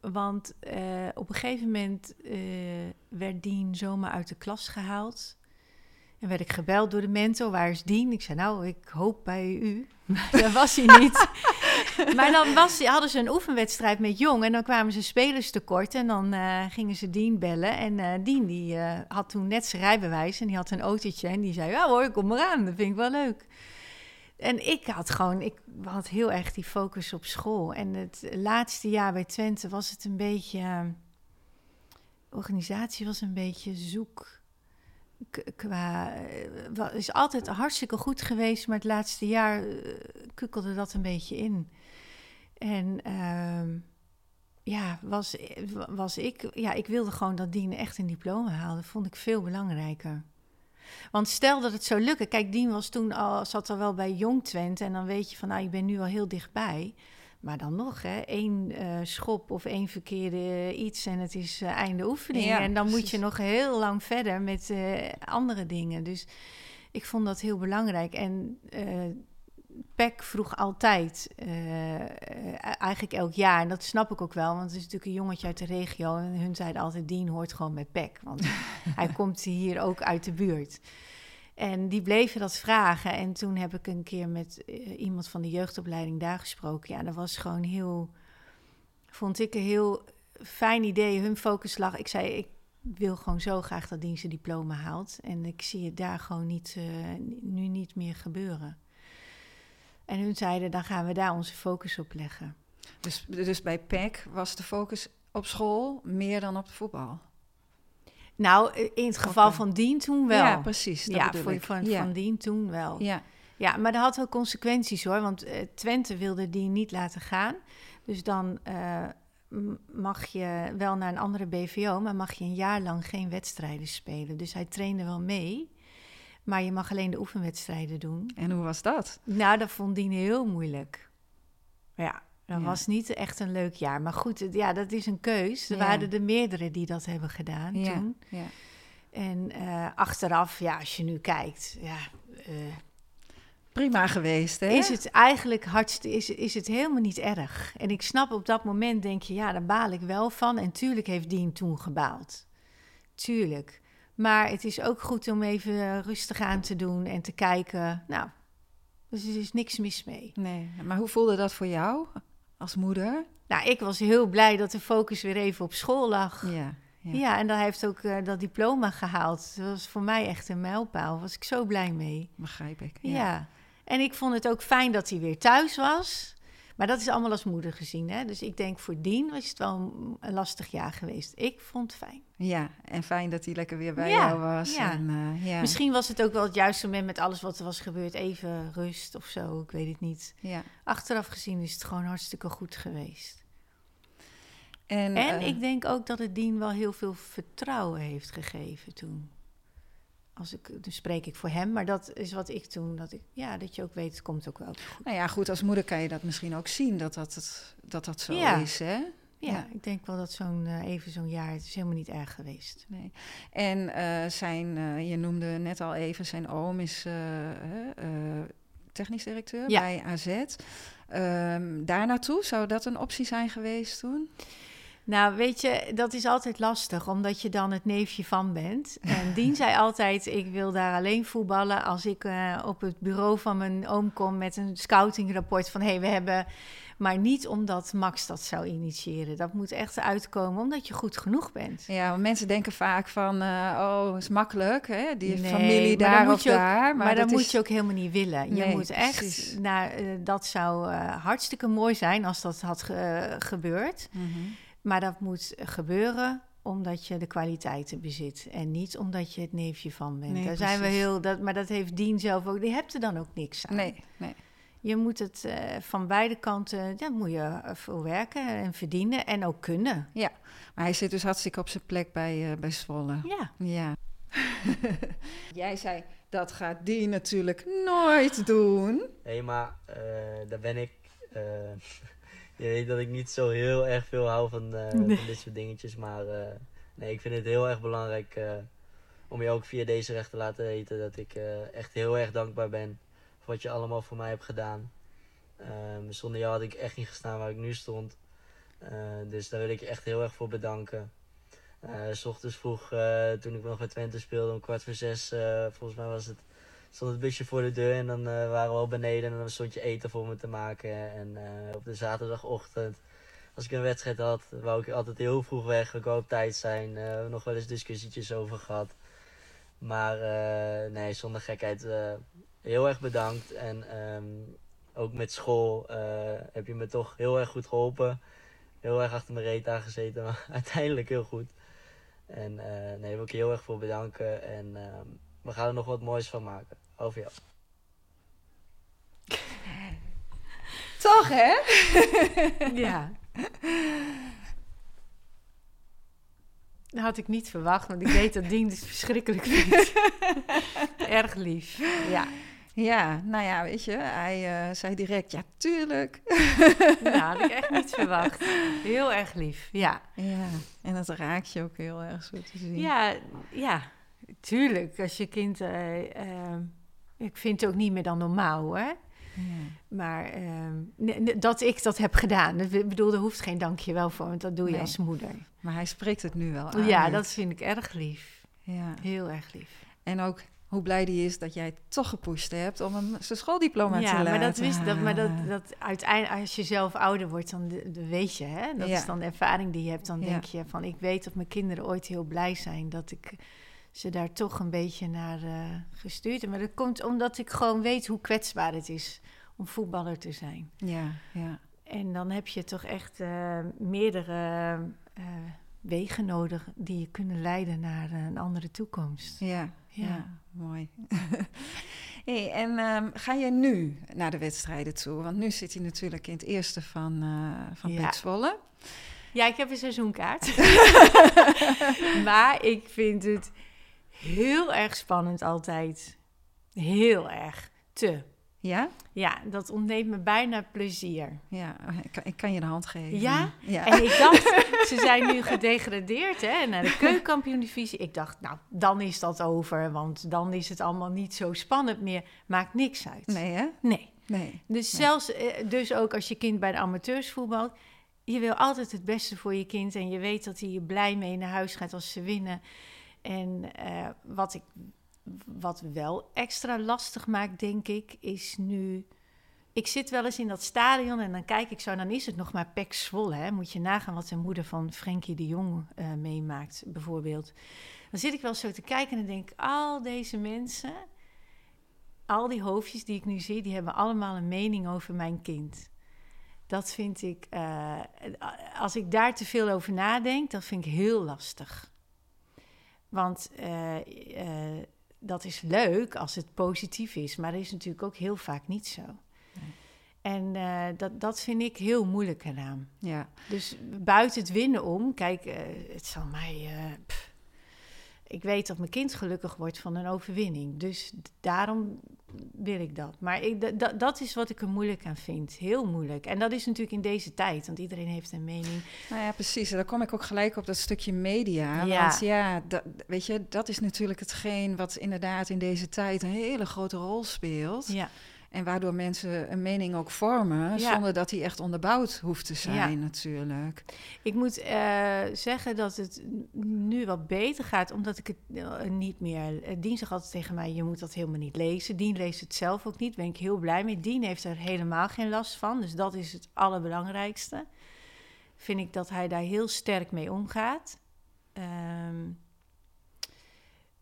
Want uh, op een gegeven moment werd Dien zomaar uit de klas gehaald. En werd ik gebeld door de mentor, waar is Dien? Ik zei, nou, ik hoop bij u. [LAUGHS] Daar was hij niet. [LAUGHS] maar dan was, hadden ze een oefenwedstrijd met Jong en dan kwamen ze spelers tekort. En dan uh, gingen ze Dien bellen. En uh, Dien die, uh, had toen net zijn rijbewijs en die had een autootje. En die zei, ja hoor, kom maar aan, dat vind ik wel leuk. En ik had gewoon, ik had heel erg die focus op school. En het laatste jaar bij Twente was het een beetje, organisatie was een beetje zoek qua is altijd hartstikke goed geweest, maar het laatste jaar uh, kukkelde dat een beetje in. En uh, ja, was, was ik, ja, ik wilde gewoon dat Dien echt een diploma haalde. Vond ik veel belangrijker. Want stel dat het zou lukken. Kijk, Dien was toen al, zat al wel bij Jong Twente. En dan weet je van, nou, je bent nu al heel dichtbij. Maar dan nog, hè, één uh, schop of één verkeerde iets en het is uh, einde oefening. Ja, en dan precies. moet je nog heel lang verder met uh, andere dingen. Dus ik vond dat heel belangrijk. En PEC vroeg altijd, eigenlijk elk jaar, en dat snap ik ook wel, want het is natuurlijk een jongetje uit de regio. En hun zeiden altijd, Dien hoort gewoon met PEC, want [LAUGHS] hij komt hier ook uit de buurt. En die bleven dat vragen. En toen heb ik een keer met uh, iemand van de jeugdopleiding daar gesproken. Ja, dat was gewoon heel. Vond ik een heel fijn idee. Hun focus lag. Ik zei: Ik wil gewoon zo graag dat dienst diploma haalt. En ik zie het daar gewoon niet, uh, nu niet meer gebeuren. En hun zeiden: Dan gaan we daar onze focus op leggen. Dus, dus bij PEC was de focus op school meer dan op voetbal? Nou, in het geval van Dien toen wel. Ja, precies. ja, voor, van, ja. van Dien toen wel. Ja. ja, maar dat had wel consequenties hoor. Want uh, Twente wilde Dien niet laten gaan. Dus dan uh, mag je wel naar een andere BVO, maar mag je een jaar lang geen wedstrijden spelen. Dus hij trainde wel mee. Maar je mag alleen de oefenwedstrijden doen. En hoe was dat? Nou, dat vond Dien heel moeilijk. Ja, dat ja. was niet echt een leuk jaar. Maar goed, ja, dat is een keus. Er ja. waren er meerdere die dat hebben gedaan ja. toen. Ja. En uh, achteraf, ja, als je nu kijkt, ja... Uh, Prima geweest, hè? Is het eigenlijk hartstikke, is, is het helemaal niet erg. En ik snap op dat moment, denk je, ja, daar baal ik wel van. En tuurlijk heeft Dien toen gebaald. Tuurlijk. Maar het is ook goed om even rustig aan te doen en te kijken. Nou, dus er is niks mis mee. Nee, maar hoe voelde dat voor jou? Als moeder? Nou, ik was heel blij dat de focus weer even op school lag. Ja, ja. ja en hij heeft ook uh, dat diploma gehaald. Dat was voor mij echt een mijlpaal. Daar was ik zo blij mee. Begrijp ik. Ja. ja. En ik vond het ook fijn dat hij weer thuis was. Maar dat is allemaal als moeder gezien. Hè? Dus ik denk voor Dien was het wel een lastig jaar geweest. Ik vond het fijn. Ja, en fijn dat hij lekker weer bij ja, jou was. Ja. En, uh, ja. Misschien was het ook wel het juiste moment met alles wat er was gebeurd. Even rust of zo, ik weet het niet. Ja. Achteraf gezien is het gewoon hartstikke goed geweest. En, en uh, ik denk ook dat het Dien wel heel veel vertrouwen heeft gegeven toen als ik, dan spreek ik voor hem, maar dat is wat ik toen, dat ik, ja, dat je ook weet, het komt ook wel goed. Nou ja, goed, als moeder kan je dat misschien ook zien, dat dat, het, dat, dat zo ja. is, hè? Ja, ja, ik denk wel dat zo'n, uh, even zo'n jaar, het is helemaal niet erg geweest. Nee. En uh, zijn, uh, je noemde net al even, zijn oom is technisch directeur ja. bij AZ. Um, daar naartoe, zou dat een optie zijn geweest toen? Nou, weet je, dat is altijd lastig, omdat je dan het neefje van bent. [LAUGHS] En Dien zei altijd, ik wil daar alleen voetballen als ik uh, op het bureau van mijn oom kom met een scoutingrapport van... hé, hey, we hebben... Maar niet omdat Max dat zou initiëren. Dat moet echt uitkomen omdat je goed genoeg bent. Ja, want mensen denken vaak van, uh, oh, is makkelijk, hè? die nee, familie daar of daar. Ook, maar, maar dat, dat moet is... je ook helemaal niet willen. Nee, je moet echt, precies. naar, uh, dat zou hartstikke mooi zijn als dat had ge gebeurd. Mm -hmm. Maar dat moet gebeuren omdat je de kwaliteiten bezit. En niet omdat je het neefje van bent. Nee, Daar zijn we heel. Dat, maar dat heeft Dien zelf ook. Die hebt er dan ook niks aan. Nee, nee. Je moet het uh, van beide kanten. Daar moet je voor werken en verdienen. En ook kunnen. Ja, maar hij zit dus hartstikke op zijn plek bij, uh, bij Zwolle. Ja. ja. [LAUGHS] Jij zei, dat gaat die natuurlijk nooit doen. Nee, maar uh, daar ben ik. Je weet dat ik niet zo heel erg veel hou van, uh, nee. van dit soort dingetjes. Maar nee, ik vind het heel erg belangrijk om je ook via deze recht te laten weten dat ik echt heel erg dankbaar ben voor wat je allemaal voor mij hebt gedaan. Um, zonder jou had ik echt niet gestaan waar ik nu stond. dus daar wil ik je echt heel erg voor bedanken. S ochtends vroeg, toen ik nog bij Twente speelde, om kwart voor zes, volgens mij was het, stond het busje voor de deur en dan waren we al beneden en dan stond je eten voor me te maken. En op de zaterdagochtend, als ik een wedstrijd had, wou ik altijd heel vroeg weg, ik wou op tijd zijn, we hebben nog wel eens discussietjes over gehad. Maar nee, zonder gekheid, heel erg bedankt. En um, ook met school heb je me toch heel erg goed geholpen. Heel erg achter mijn reet aangezeten, maar [LAUGHS] uiteindelijk heel goed. En uh, nee, wil ik je heel erg voor bedanken. En uh, we gaan er nog wat moois van maken. Over jou. Toch, hè? ja. Dat had ik niet verwacht, want ik weet dat Dien het verschrikkelijk vindt. Erg lief, ja. Ja, nou ja, weet je, hij uh, zei direct, ja, tuurlijk. nou, had ik echt niet verwacht. Heel erg lief, ja. Ja, en dat raakt je ook heel erg zo te zien. Ja, ja, tuurlijk. Als je kind, uh, uh, ik vind het ook niet meer dan normaal hoor. Ja. Maar ehm, dat ik dat heb gedaan. Ik bedoel, er hoeft geen dankjewel voor, want dat doe je nee. als moeder. Maar hij spreekt het nu wel aan. Ja, dat vind ik erg lief. Ja. Heel erg lief. En ook hoe blij die is dat jij toch gepusht hebt om hem zijn schooldiploma ja, te laten maar dat wist dat, maar dat, dat uiteindelijk als je zelf ouder wordt, dan de, de weet je, hè? Dat Ja. is dan de ervaring die je hebt. Dan Ja. denk je van, ik weet dat mijn kinderen ooit heel blij zijn dat ik ze daar toch een beetje naar eh, gestuurd. Maar dat komt omdat ik gewoon weet hoe kwetsbaar het is om voetballer te zijn. Ja, ja. En dan heb je toch echt eh, meerdere eh, wegen nodig die je kunnen leiden naar een andere toekomst. Ja, ja. Ja. mooi. [LAUGHS] hey, en ehm, ga je nu naar de wedstrijden toe? Want nu zit hij natuurlijk in het eerste van, van Ja. Zwolle. Ja, ik heb een seizoenkaart. [LAUGHS] [LAUGHS] maar ik vind het heel erg spannend altijd. Heel erg. Te. Ja? Ja, dat ontneemt me bijna plezier. Ja, ik kan, ik kan je de hand geven. Ja? Ja. En ik dacht, [LAUGHS] ze zijn nu gedegradeerd hè, naar de keukenkampioen-divisie. Ik dacht, nou, dan is dat over, want dan is het allemaal niet zo spannend meer. Maakt niks uit. Nee, hè? Nee. Nee. Dus Nee. zelfs, eh, dus ook als je kind bij de amateurs voetbalt, je wil altijd het beste voor je kind en je weet dat hij je blij mee naar huis gaat als ze winnen. En eh, wat ik, wat wel extra lastig maakt, denk ik, is nu. Ik zit wel eens in dat stadion en dan kijk ik zo, dan is het nog maar Pek Zwolle. Hè? Moet je nagaan wat de moeder van Frenkie de Jong eh, meemaakt, bijvoorbeeld. Dan zit ik wel zo te kijken en dan denk ik, al deze mensen, al die hoofdjes die ik nu zie, die hebben allemaal een mening over mijn kind. Dat vind ik, eh, als ik daar te veel over nadenk, dat vind ik heel lastig. Want eh, eh, dat is leuk als het positief is, maar dat is natuurlijk ook heel vaak niet zo. En eh, dat, dat vind ik heel moeilijk eraan. Ja. Dus buiten het winnen om, kijk, het zal mij. pff. Ik weet dat mijn kind gelukkig wordt van een overwinning. Dus daarom wil ik dat. Maar ik, dat is wat ik er moeilijk aan vind. Heel moeilijk. En dat is natuurlijk in deze tijd, want iedereen heeft een mening. Nou ja, precies. En daar kom ik ook gelijk op dat stukje media. Ja. Want ja, dat, weet je, dat is natuurlijk hetgeen wat inderdaad in deze tijd een hele grote rol speelt. Ja, En waardoor mensen een mening ook vormen, Ja. zonder dat die echt onderbouwd hoeft te zijn Ja. natuurlijk. ik moet eh, zeggen dat het nu wat beter gaat, omdat ik het eh, niet meer. eh, Dien zegt altijd tegen mij: je moet dat helemaal niet lezen. Dien leest het zelf ook niet. Daar ben ik heel blij mee. Dien heeft er helemaal geen last van. Dus dat is het allerbelangrijkste. Vind ik dat hij daar heel sterk mee omgaat. Ehm,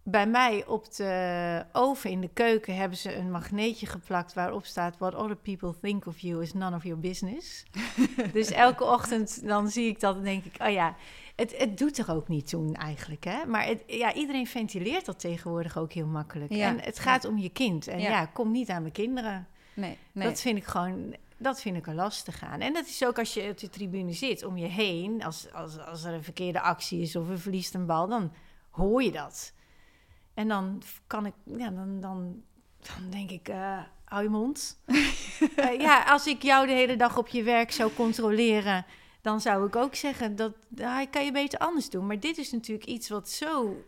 bij mij op de oven in de keuken hebben ze een magneetje geplakt waarop staat: What other people think of you is none of your business. [LAUGHS] dus elke ochtend dan zie ik dat en denk ik: Oh ja, het, het doet er ook niet toe eigenlijk. Hè? Maar het, ja, iedereen ventileert dat tegenwoordig ook heel makkelijk. Ja. En het gaat om je kind. En Ja. ja, kom niet aan mijn kinderen. Nee, nee. Dat vind ik gewoon, dat vind ik er lastig aan. En dat is ook als je op de tribune zit, om je heen, als, als, als er een verkeerde actie is of er verliest een bal, dan hoor je dat. En dan kan ik, ja, dan, dan, dan denk ik, uh, hou je mond. uh, [LAUGHS] ja, als ik jou de hele dag op je werk zou controleren, dan zou ik ook zeggen dat uh, kan je beter anders doen. Maar dit is natuurlijk iets wat zo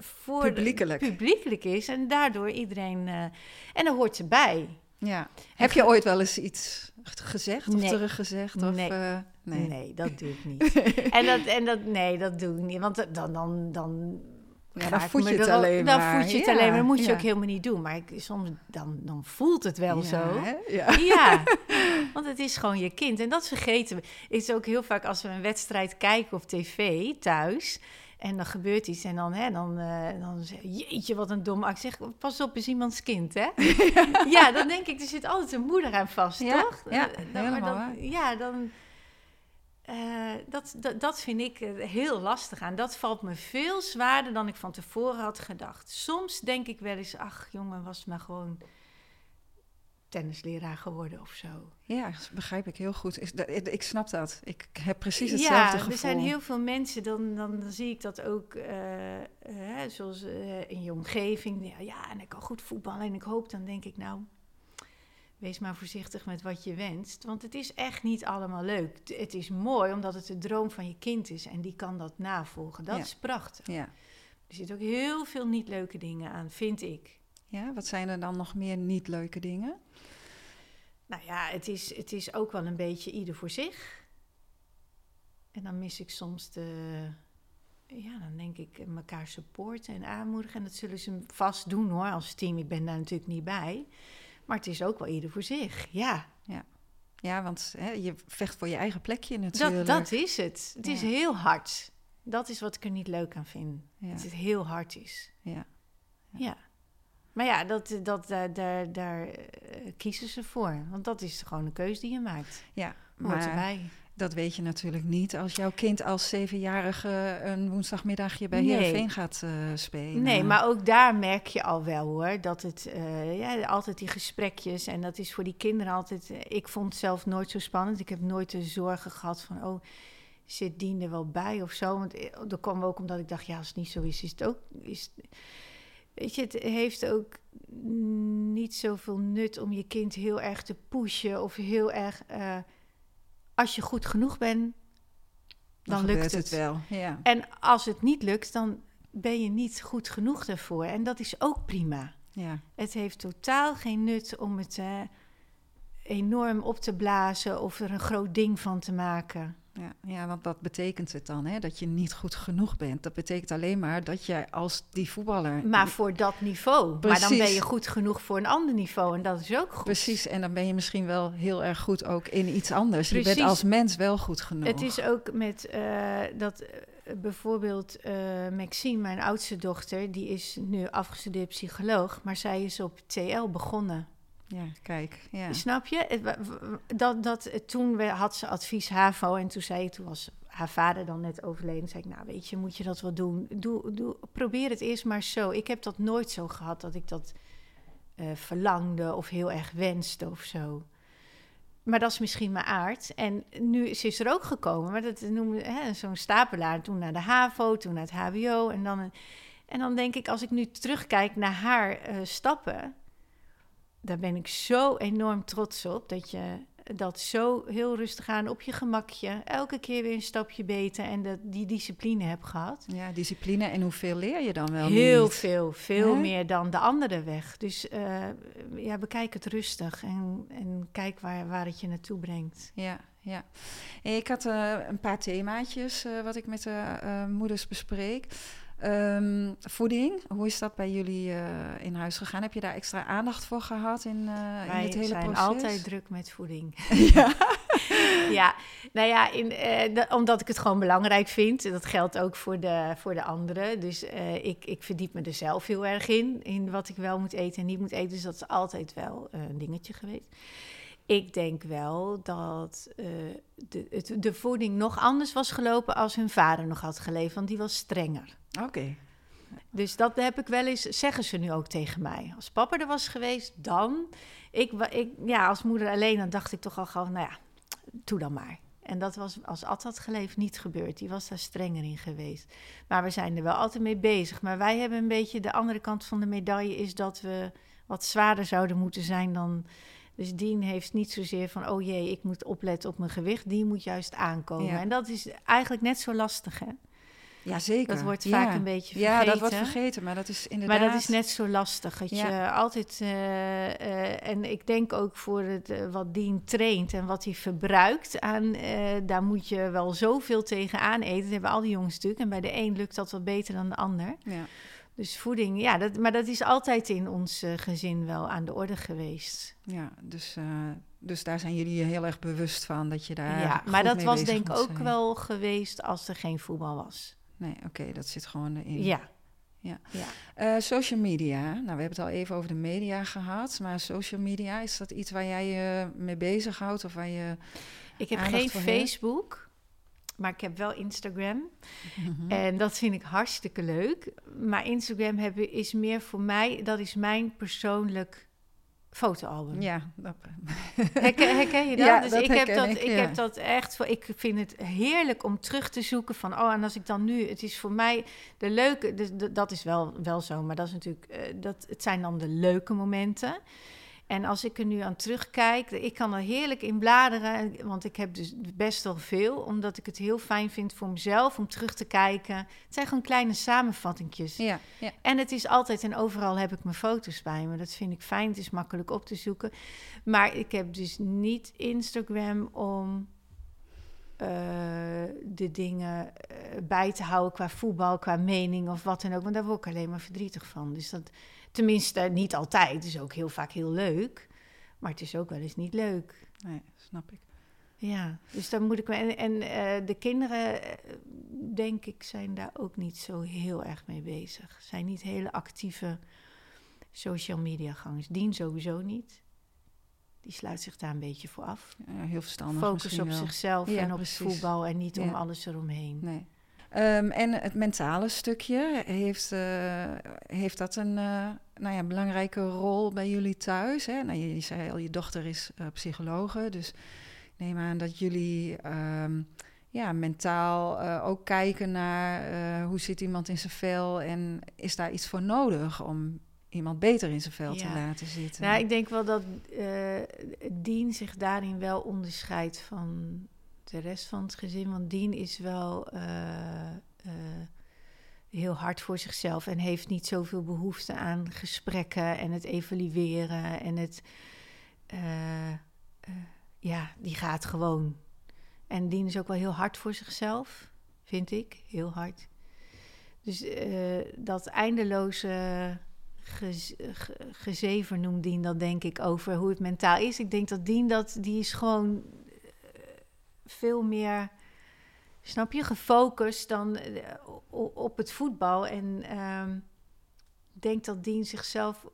voor publiekelijk. publiekelijk is en daardoor iedereen. en dan hoort ze bij. Ja. Heb je ooit wel eens iets gezegd of Nee. teruggezegd? Of, Nee. eh, Nee. nee. dat doe ik niet. [LAUGHS] en dat, en dat, nee, dat doe ik niet. Want dan, dan, dan, Ja, dan voed je het alleen Dan maar. voed je het Ja, alleen maar. Dat moet je ja. ook helemaal niet doen. Maar ik, soms dan, dan voelt het wel zo. Ja. [LAUGHS] Ja, want het is gewoon je kind. En dat vergeten we. Het is ook heel vaak als we een wedstrijd kijken op tv thuis. En dan gebeurt iets en dan, hè, dan, eh, dan zeg je, jeetje, wat een dom actie. Zeg, pas op, is iemands kind, hè? [LAUGHS] ja, dan denk ik, er zit altijd een moeder aan vast, toch? ja, Eh, dan, helemaal dan-. Ja, dan... eh, dat, dat, dat vind ik eh, heel lastig aan. Dat valt me veel zwaarder dan ik van tevoren had gedacht. Soms denk ik wel eens, ach jongen, was maar gewoon tennisleraar geworden of zo. Ja, begrijp ik heel goed. Is dat- Ik snap dat. Ik heb precies ja, hetzelfde gevoel. er zijn heel veel mensen, dan, dan, dan zie ik dat ook, eh, eh, zoals eh, in je omgeving. Ja, ja, en ik kan goed voetballen en ik hoop, dan denk ik nou, wees maar voorzichtig met wat je wenst. Want het is echt niet allemaal leuk. Het- is mooi omdat het de droom van je kind is en die kan dat navolgen. Dat Ja. is prachtig. Ja. Er zitten ook heel veel niet leuke dingen aan, vind ik. ja, wat zijn er dan nog meer niet leuke dingen? Nou ja, het is, het is ook wel een beetje ieder voor zich. En dan mis ik soms de. Ja, dan denk ik elkaar supporten en aanmoedigen. En dat zullen ze vast doen hoor, als team. Ik ben daar natuurlijk niet bij. Maar het is ook wel ieder voor zich. Ja, Ja, want hè, je vecht voor je eigen plekje natuurlijk. dat, dat is het. Het is Ja. heel hard. Dat is wat ik er niet leuk aan vind. Ja. Dat het heel hard is. Ja. Ja. Maar ja, dat, dat, daar, daar, daar eh, kiezen ze voor. Want dat is gewoon een keuze die je maakt. Ja, Hoort maar erbij. Dat weet je natuurlijk niet als jouw kind als zevenjarige een woensdagmiddagje bij Nee. Heerenveen gaat eh, spelen. Nee, maar ook daar merk je al wel hoor. Dat het eh, ja, altijd die gesprekjes. En dat is voor die kinderen altijd. eh, ik vond het zelf nooit zo spannend. Ik heb nooit de zorgen gehad van. Oh, zit Dien er wel bij of zo? Want eh, dat kwam ook omdat ik dacht. Ja, als het niet zo is, is het ook. Is, weet je, het heeft ook niet zoveel nut om je kind heel erg te pushen. Of heel erg. Als je goed genoeg bent, dan, lukt het wel. Ja. En als het niet lukt, dan ben je niet goed genoeg daarvoor. En dat is ook prima. Ja. Het heeft totaal geen nut om het eh, enorm op te blazen of er een groot ding van te maken. Ja, ja, want wat betekent het dan? Hè? Dat je niet goed genoeg bent. Dat betekent alleen maar dat jij als die voetballer. Maar voor dat niveau. Maar dan ben je goed genoeg voor een ander niveau. En dat is ook goed. Precies, en dan ben je misschien wel heel erg goed ook in iets anders. Je bent als mens wel goed genoeg. Het is ook met eh, dat eh, bijvoorbeeld eh, Maxime, mijn oudste dochter, die is nu afgestudeerd psycholoog, maar zij is op TL begonnen. Ja, kijk. Ja. Snap je? Dat, dat, eh, toen had ze advies HAVO en toen zei toen was haar vader dan net overleden. zei ik, nou weet je, moet je dat wel doen? Doe, doe, probeer het eerst maar zo. Ik heb dat nooit zo gehad dat ik dat eh, verlangde of heel erg wenste of zo. Maar dat is misschien mijn aard. En nu is ze er ook gekomen. Maar dat noemen zo'n stapelaar. Toen naar de HAVO, toen naar het HBO. En dan, en dan denk ik, als ik nu terugkijk naar haar eh, stappen... daar ben ik zo enorm trots op. Dat je dat zo heel rustig aan op je gemakje... elke keer weer een stapje beter en dat, die discipline heb gehad. ja, discipline. En hoeveel leer je dan wel Heel niet? veel, veel meer dan de andere weg. Dus eh, ja, bekijk het rustig en, en kijk waar, waar het je naartoe brengt. Ja, ja. Ik had eh, een paar themaatjes eh, wat ik met de moeders bespreek. Ehm, voeding, hoe is dat bij jullie eh, in huis gegaan? Heb je daar extra aandacht voor gehad in, eh, in Wij het hele zijn proces? altijd druk met voeding. [LAUGHS] [LAUGHS] ja. ja, nou ja, in, eh, de- omdat ik het gewoon belangrijk vind. Dat geldt ook voor de, voor de anderen. Dus ik, ik verdiep me er zelf heel erg in. In wat ik wel moet eten en niet moet eten. Dus dat is altijd wel een dingetje geweest. Ik denk wel dat eh, de, het, de voeding nog anders was gelopen als hun vader nog had geleefd. Want die was strenger. Oké. Dus dat heb ik wel eens, zeggen ze nu ook tegen mij. Als papa er was geweest, dan. Ik, ja, als moeder alleen, dan dacht ik toch al gewoon, nou ja, doe dan maar. En dat was als Ad had geleefd niet gebeurd. Die was daar strenger in geweest. Maar we zijn er wel altijd mee bezig. Maar wij hebben een beetje de andere kant van de medaille is dat we wat zwaarder zouden moeten zijn dan. Dus Dien heeft niet zozeer van, oh jee, ik moet opletten op mijn gewicht. Die moet juist aankomen. Ja. En dat is eigenlijk net zo lastig, hè? Ja, zeker. Dat wordt Ja. vaak een beetje vergeten. Ja, dat wordt vergeten, maar dat is inderdaad... Maar dat is net zo lastig. Dat Ja. je altijd. eh, eh, en ik denk ook voor het, eh, wat Dien traint en wat hij verbruikt aan. daar moet je wel zoveel tegenaan eten. Dat hebben al die jongens natuurlijk. En bij de een lukt dat wat beter dan de ander. Ja. Dus voeding, ja, dat, maar dat is altijd in ons eh, gezin wel aan de orde geweest. Ja, dus, eh, dus daar zijn jullie je heel erg bewust van dat je daar. ja, maar dat was denk ik ook zijn. wel geweest als er geen voetbal was. Nee, oké, dat zit gewoon erin. Ja. Ja. ja. Eh, social media. Nou, we hebben het al even over de media gehad. Maar social media, is dat iets waar jij je mee bezighoudt? Of waar je. Ik heb geen hebt? Maar ik heb wel Instagram. Mhm. En dat vind ik hartstikke leuk. Maar Instagram hebben, is meer voor mij, dat is mijn persoonlijk fotoalbum. Ja, dat, Herken, herken je [LAUGHS] dat? Ja, dus dat ik, heb dat, ik, ik, ja. heb dat echt voor. Ik vind het heerlijk om terug te zoeken van. Oh, en als ik dan nu. Het is voor mij de leuke. Dus dat is wel, wel zo, maar dat is natuurlijk. eh, dat, het zijn dan de leuke momenten. En als ik er nu aan terugkijk, ik kan er heerlijk in bladeren, want ik heb dus best wel veel, omdat ik het heel fijn vind voor mezelf om terug te kijken. Het zijn gewoon kleine samenvattingjes. ja, ja. En het is altijd en overal heb ik mijn foto's bij me. Dat vind ik fijn. Het is makkelijk op te zoeken. Maar ik heb dus niet Instagram om eh, de dingen eh, bij te houden qua voetbal, qua mening of wat dan ook. Want daar word ik alleen maar verdrietig van. Dus dat, tenminste, niet altijd. Het is ook heel vaak heel leuk. Maar het is ook wel eens niet leuk. Nee, snap ik. Ja, dus daar moet ik me. En, en eh, de kinderen, eh, denk ik, zijn daar ook niet zo heel erg mee bezig. Zijn niet hele actieve social media gangers. Dien sowieso niet. Die sluit zich daar een beetje voor af. Ja, heel verstandig. Focus op wel. zichzelf Ja, en op precies. het voetbal en niet om alles eromheen. Nee. Ehm, en het mentale stukje, heeft, eh, heeft dat een eh, nou ja, belangrijke rol bij jullie thuis? Hè? Nou, je, je zei al, je dochter is eh, psychologe, dus neem aan dat jullie ehm, ja, mentaal ook kijken naar hoe zit iemand in zijn vel en is daar iets voor nodig om iemand beter in zijn vel te laten zitten? Nou, ik denk wel dat Dien zich daarin wel onderscheidt van de rest van het gezin. Want Dien is wel eh, eh, heel hard voor zichzelf en heeft niet zoveel behoefte aan gesprekken en het evalueren en het. eh, ja, die gaat gewoon. En Dien is ook wel heel hard voor zichzelf, vind ik. Heel hard. Dus dat eindeloze gez, ge- gezever noemt Dien dat denk ik over hoe het mentaal is. Ik denk dat Dien dat, die is gewoon veel meer, snap je, gefocust dan eh, op het voetbal. En ehm, ik denk dat Dien zichzelf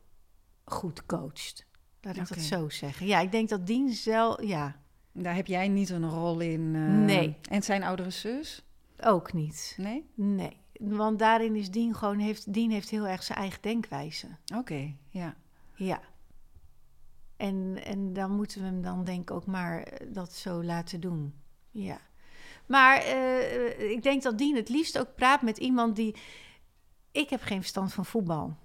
goed coacht. Laat ik Oké. dat zo zeggen. Ja, ik denk dat Dien zelf, ja, Daar heb jij niet een rol in? eh, Nee. En zijn oudere zus? ook niet. Nee? Nee, want daarin is Dien gewoon, heeft, Dien heeft heel erg zijn eigen denkwijze. Oké, ja. Ja. En, en dan moeten we hem dan denk ik ook maar eh, dat zo laten doen. Ja. Maar eh, ik denk dat Dien het liefst ook praat met iemand die... Ik heb geen verstand van voetbal.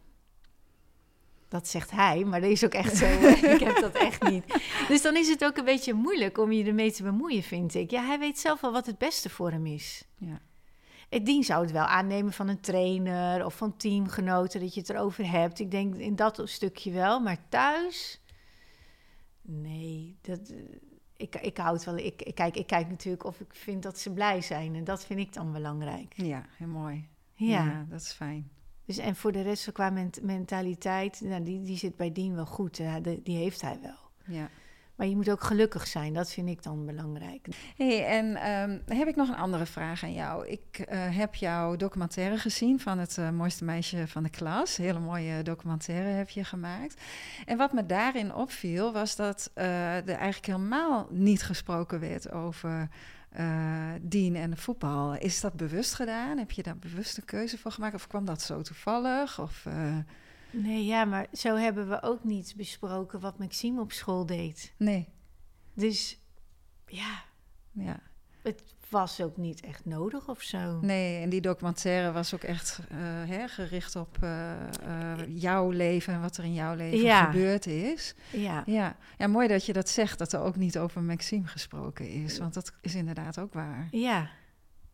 Dat zegt hij, maar dat is ook echt zo. [LAUGHS] ik heb dat echt niet. Dus dan is het ook een beetje moeilijk om je ermee te bemoeien, vind ik. Ja, hij weet zelf wel wat het beste voor hem is. ja. Het dien zou het wel aannemen van een trainer of van teamgenoten dat je het erover hebt. Ik denk in dat stukje wel, maar thuis. Nee, dat, eh, ik, ik houd wel. Ik, ik, kijk, ik kijk natuurlijk of ik vind dat ze blij zijn. En dat vind ik dan belangrijk. Ja, heel mooi. Ja. dat is fijn. Dus, en voor de rest qua ment- mentaliteit, nou, die, die zit bij Dien wel goed. Ja, de- die heeft hij wel. Ja. Maar je moet ook gelukkig zijn. Dat vind ik dan belangrijk. Hey, en ehm, heb ik nog een andere vraag aan jou. Ik eh, heb jouw documentaire gezien van het eh, mooiste meisje van de klas. Hele mooie documentaire heb je gemaakt. En wat me daarin opviel was dat eh, er eigenlijk helemaal niet gesproken werd over eh Dien en voetbal. Is dat bewust gedaan? Heb je daar bewust een keuze voor gemaakt? Of kwam dat zo toevallig? Of, Nee, ja, maar zo hebben we ook niet besproken wat Maxime op school deed. nee, Dus ja, ja. het was ook niet echt nodig of zo. Nee, en die documentaire was ook echt uh, hè, gericht op uh, uh, jouw leven en wat er in jouw leven ja. gebeurd is. Ja. ja. Ja, mooi dat je dat zegt, dat er ook niet over Maxime gesproken is, want dat is inderdaad ook waar. Ja.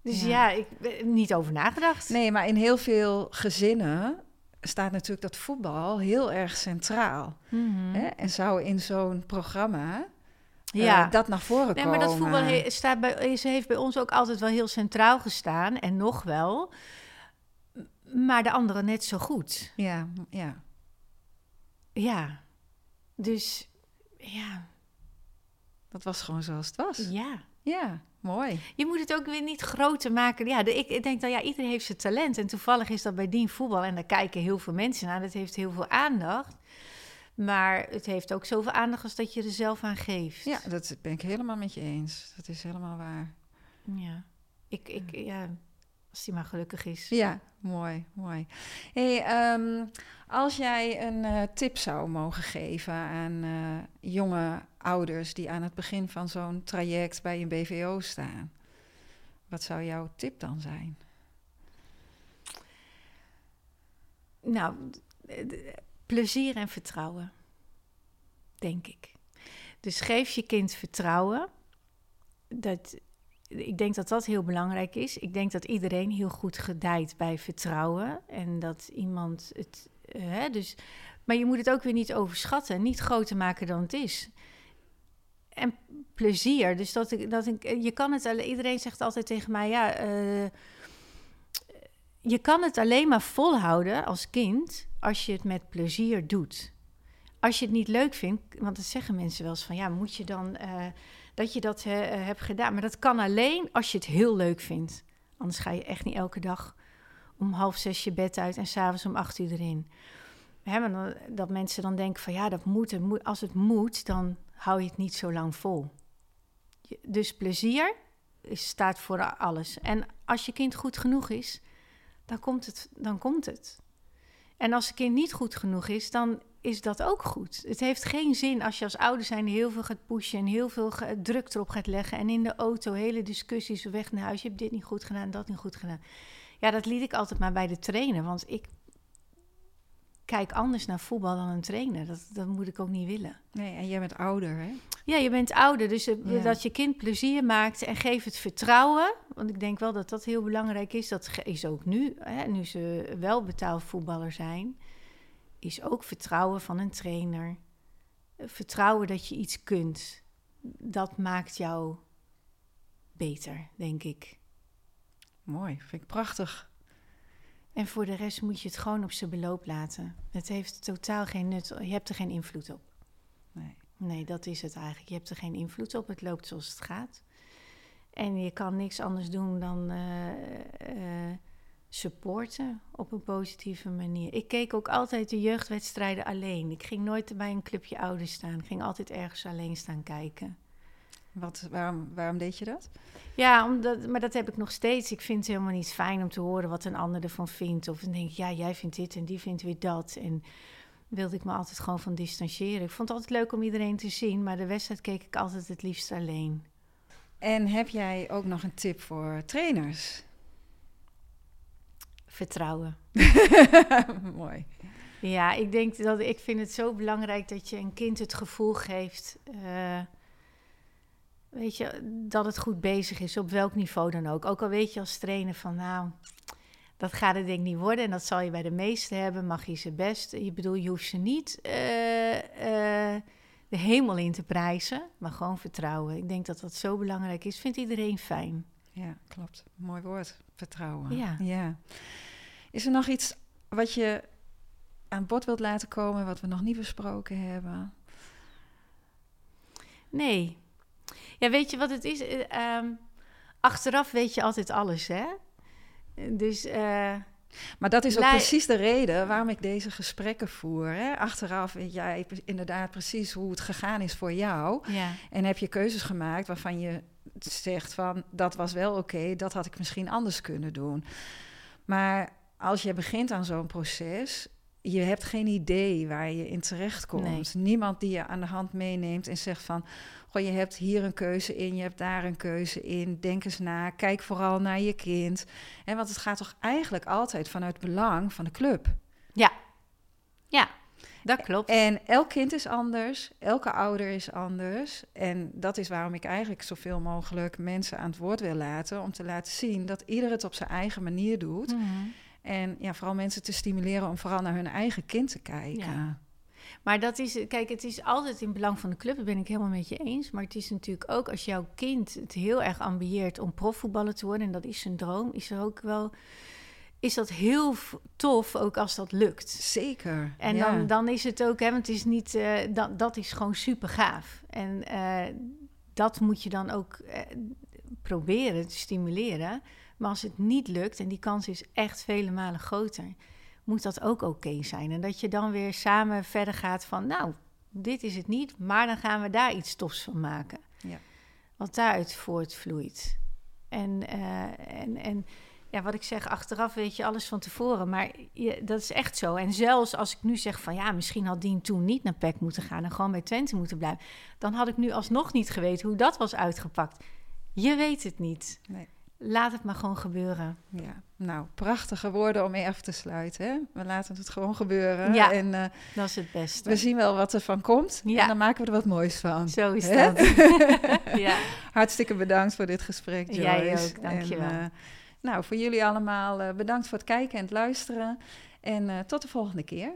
Dus ja, ja ik niet over nagedacht. Nee, maar in heel veel gezinnen staat natuurlijk dat voetbal heel erg centraal. Mm -hmm. hè? En zou in zo'n programma ja. Uh, dat naar voren nee, maar dat voetbal he staat bij, is, heeft bij ons ook altijd wel heel centraal gestaan. En nog wel. Maar de anderen net zo goed. Ja, ja. Ja. Dus, ja. Dat was gewoon zoals het was. Ja. Ja, mooi. Je moet het ook weer niet groter maken. Ja, de, ik, ik, denk dat ja, iedereen heeft zijn talent. En toevallig is dat bij Dien voetbal. En daar kijken heel veel mensen naar. Dat heeft heel veel aandacht. Maar het heeft ook zoveel aandacht als dat je er zelf aan geeft. Ja, dat ben ik helemaal met je eens. Dat is helemaal waar. Ja, ik, ik, ja als die maar gelukkig is. Ja, mooi, mooi. Hey, um, als jij een uh, tip zou mogen geven aan uh, jonge ouders die aan het begin van zo'n traject bij een BVO staan, wat zou jouw tip dan zijn? Nou, plezier en vertrouwen, denk ik. Dus geef je kind vertrouwen. Dat, ik denk dat dat heel belangrijk is. Ik denk dat iedereen heel goed gedijt bij vertrouwen. En dat iemand het. Uh, hè, dus, maar je moet het ook weer niet overschatten, niet groter maken dan het is. En plezier. Dus dat ik, dat ik, je kan het. Iedereen zegt altijd tegen mij: ja. Uh, je kan het alleen maar volhouden als kind als je het met plezier doet. Als je het niet leuk vindt, want dat zeggen mensen wel eens van ja, moet je dan uh, dat je dat uh, hebt gedaan. Maar dat kan alleen als je het heel leuk vindt. Anders ga je echt niet elke dag om half zes je bed uit en s'avonds om acht uur erin. Dan, dat mensen dan denken van ja, dat moet, moet. Als het moet, dan hou je het niet zo lang vol. Dus plezier staat voor alles. En als je kind goed genoeg is, dan komt het. Dan komt het. En als een kind niet goed genoeg is, dan is dat ook goed. Het heeft geen zin als je als ouder zijn heel veel gaat pushen en heel veel druk erop gaat leggen. En in de auto hele discussies weg naar huis. Je hebt dit niet goed gedaan, dat niet goed gedaan. Ja, dat liet ik altijd maar bij de trainer. Want ik kijk anders naar voetbal dan een trainer. Dat, dat moet ik ook niet willen. Nee, en jij bent ouder, hè? Ja, je bent ouder. Dus ja. dat je kind plezier maakt en geef het vertrouwen. Want ik denk wel dat dat heel belangrijk is. Dat is ook nu, hè, nu ze wel betaald voetballer zijn. Is ook vertrouwen van een trainer. Vertrouwen dat je iets kunt. Dat maakt jou beter, denk ik. Mooi, vind ik prachtig. En voor de rest moet je het gewoon op zijn beloop laten. Het heeft totaal geen nut. Je hebt er geen invloed op. Nee. Nee, dat is het eigenlijk. Je hebt er geen invloed op. Het loopt zoals het gaat. En je kan niks anders doen dan uh, uh, supporten op een positieve manier. Ik keek ook altijd de jeugdwedstrijden alleen. Ik ging nooit bij een clubje ouders staan. Ik ging altijd ergens alleen staan kijken. Wat, waarom, waarom deed je dat? Ja, omdat, maar dat heb ik nog steeds. Ik vind het helemaal niet fijn om te horen wat een ander ervan vindt. Of dan denk ik, ja, jij vindt dit en die vindt weer dat. En wilde ik me altijd gewoon van distancieren. Ik vond het altijd leuk om iedereen te zien, maar de wedstrijd keek ik altijd het liefst alleen. En heb jij ook nog een tip voor trainers? Vertrouwen. [LAUGHS] Mooi. Ja, ik denk dat ik vind het zo belangrijk dat je een kind het gevoel geeft. Uh, weet je, dat het goed bezig is, op welk niveau dan ook. Ook al weet je als trainer van, nou, dat gaat het denk ik niet worden. En dat zal je bij de meesten hebben, mag je ze best. Je bedoel, je hoeft ze niet uh, uh, de hemel in te prijzen, maar gewoon vertrouwen. Ik denk dat dat zo belangrijk is. Vindt iedereen fijn. Ja, klopt. Mooi woord, vertrouwen. Ja. ja. Is er nog iets wat je aan bod wilt laten komen, wat we nog niet besproken hebben? Nee, ja, weet je wat het is? Um, achteraf weet je altijd alles, hè? Dus. Uh, maar dat is ook precies de reden waarom ik deze gesprekken voer. Hè? Achteraf weet jij inderdaad precies hoe het gegaan is voor jou. Ja. En heb je keuzes gemaakt waarvan je zegt van dat was wel oké, okay, dat had ik misschien anders kunnen doen. Maar als je begint aan zo'n proces, je hebt geen idee waar je in terecht komt. Niemand die je aan de hand meeneemt en zegt van... Goh, je hebt hier een keuze in, je hebt daar een keuze in. Denk eens na, kijk vooral naar je kind. En want het gaat toch eigenlijk altijd vanuit belang van de club. Ja, ja, dat klopt. En elk kind is anders, elke ouder is anders. En dat is waarom ik eigenlijk zoveel mogelijk mensen aan het woord wil laten... om te laten zien dat ieder het op zijn eigen manier doet... Mhm. En ja, vooral mensen te stimuleren om vooral naar hun eigen kind te kijken. Ja. Maar dat is, kijk, het is altijd in belang van de club, dat ben ik helemaal met je eens. Maar het is natuurlijk ook als jouw kind het heel erg ambieert om profvoetballer te worden, en dat is zijn droom, is er ook wel. Is dat heel tof, ook als dat lukt. Zeker. En dan, dan is het ook, hè, want het is niet, uh, dat, dat is gewoon super gaaf. En uh, dat moet je dan ook uh, proberen te stimuleren. Maar als het niet lukt, en die kans is echt vele malen groter, moet dat ook oké zijn. En dat je dan weer samen verder gaat van, nou, dit is het niet, maar dan gaan we daar iets tofs van maken. Ja. Wat daaruit voortvloeit. En, uh, en, en ja, wat ik zeg, achteraf weet je alles van tevoren. Maar je, dat is echt zo. En zelfs als ik nu zeg van ja, misschien had Dien toen niet naar PEC moeten gaan en gewoon bij Twente moeten blijven. Dan had ik nu alsnog niet geweten hoe dat was uitgepakt. Je weet het niet. Nee laat het maar gewoon gebeuren. Ja, nou, prachtige woorden om mee af te sluiten. Hè? We laten het gewoon gebeuren. Ja, en, uh, dat is het beste. We zien wel wat er van komt ja. en dan maken we er wat moois van. Zo is dat. [LAUGHS] ja. Hartstikke bedankt voor dit gesprek, Joyce. Jij ook, dankjewel. En, uh, nou, voor jullie allemaal uh, bedankt voor het kijken en het luisteren. En tot de volgende keer.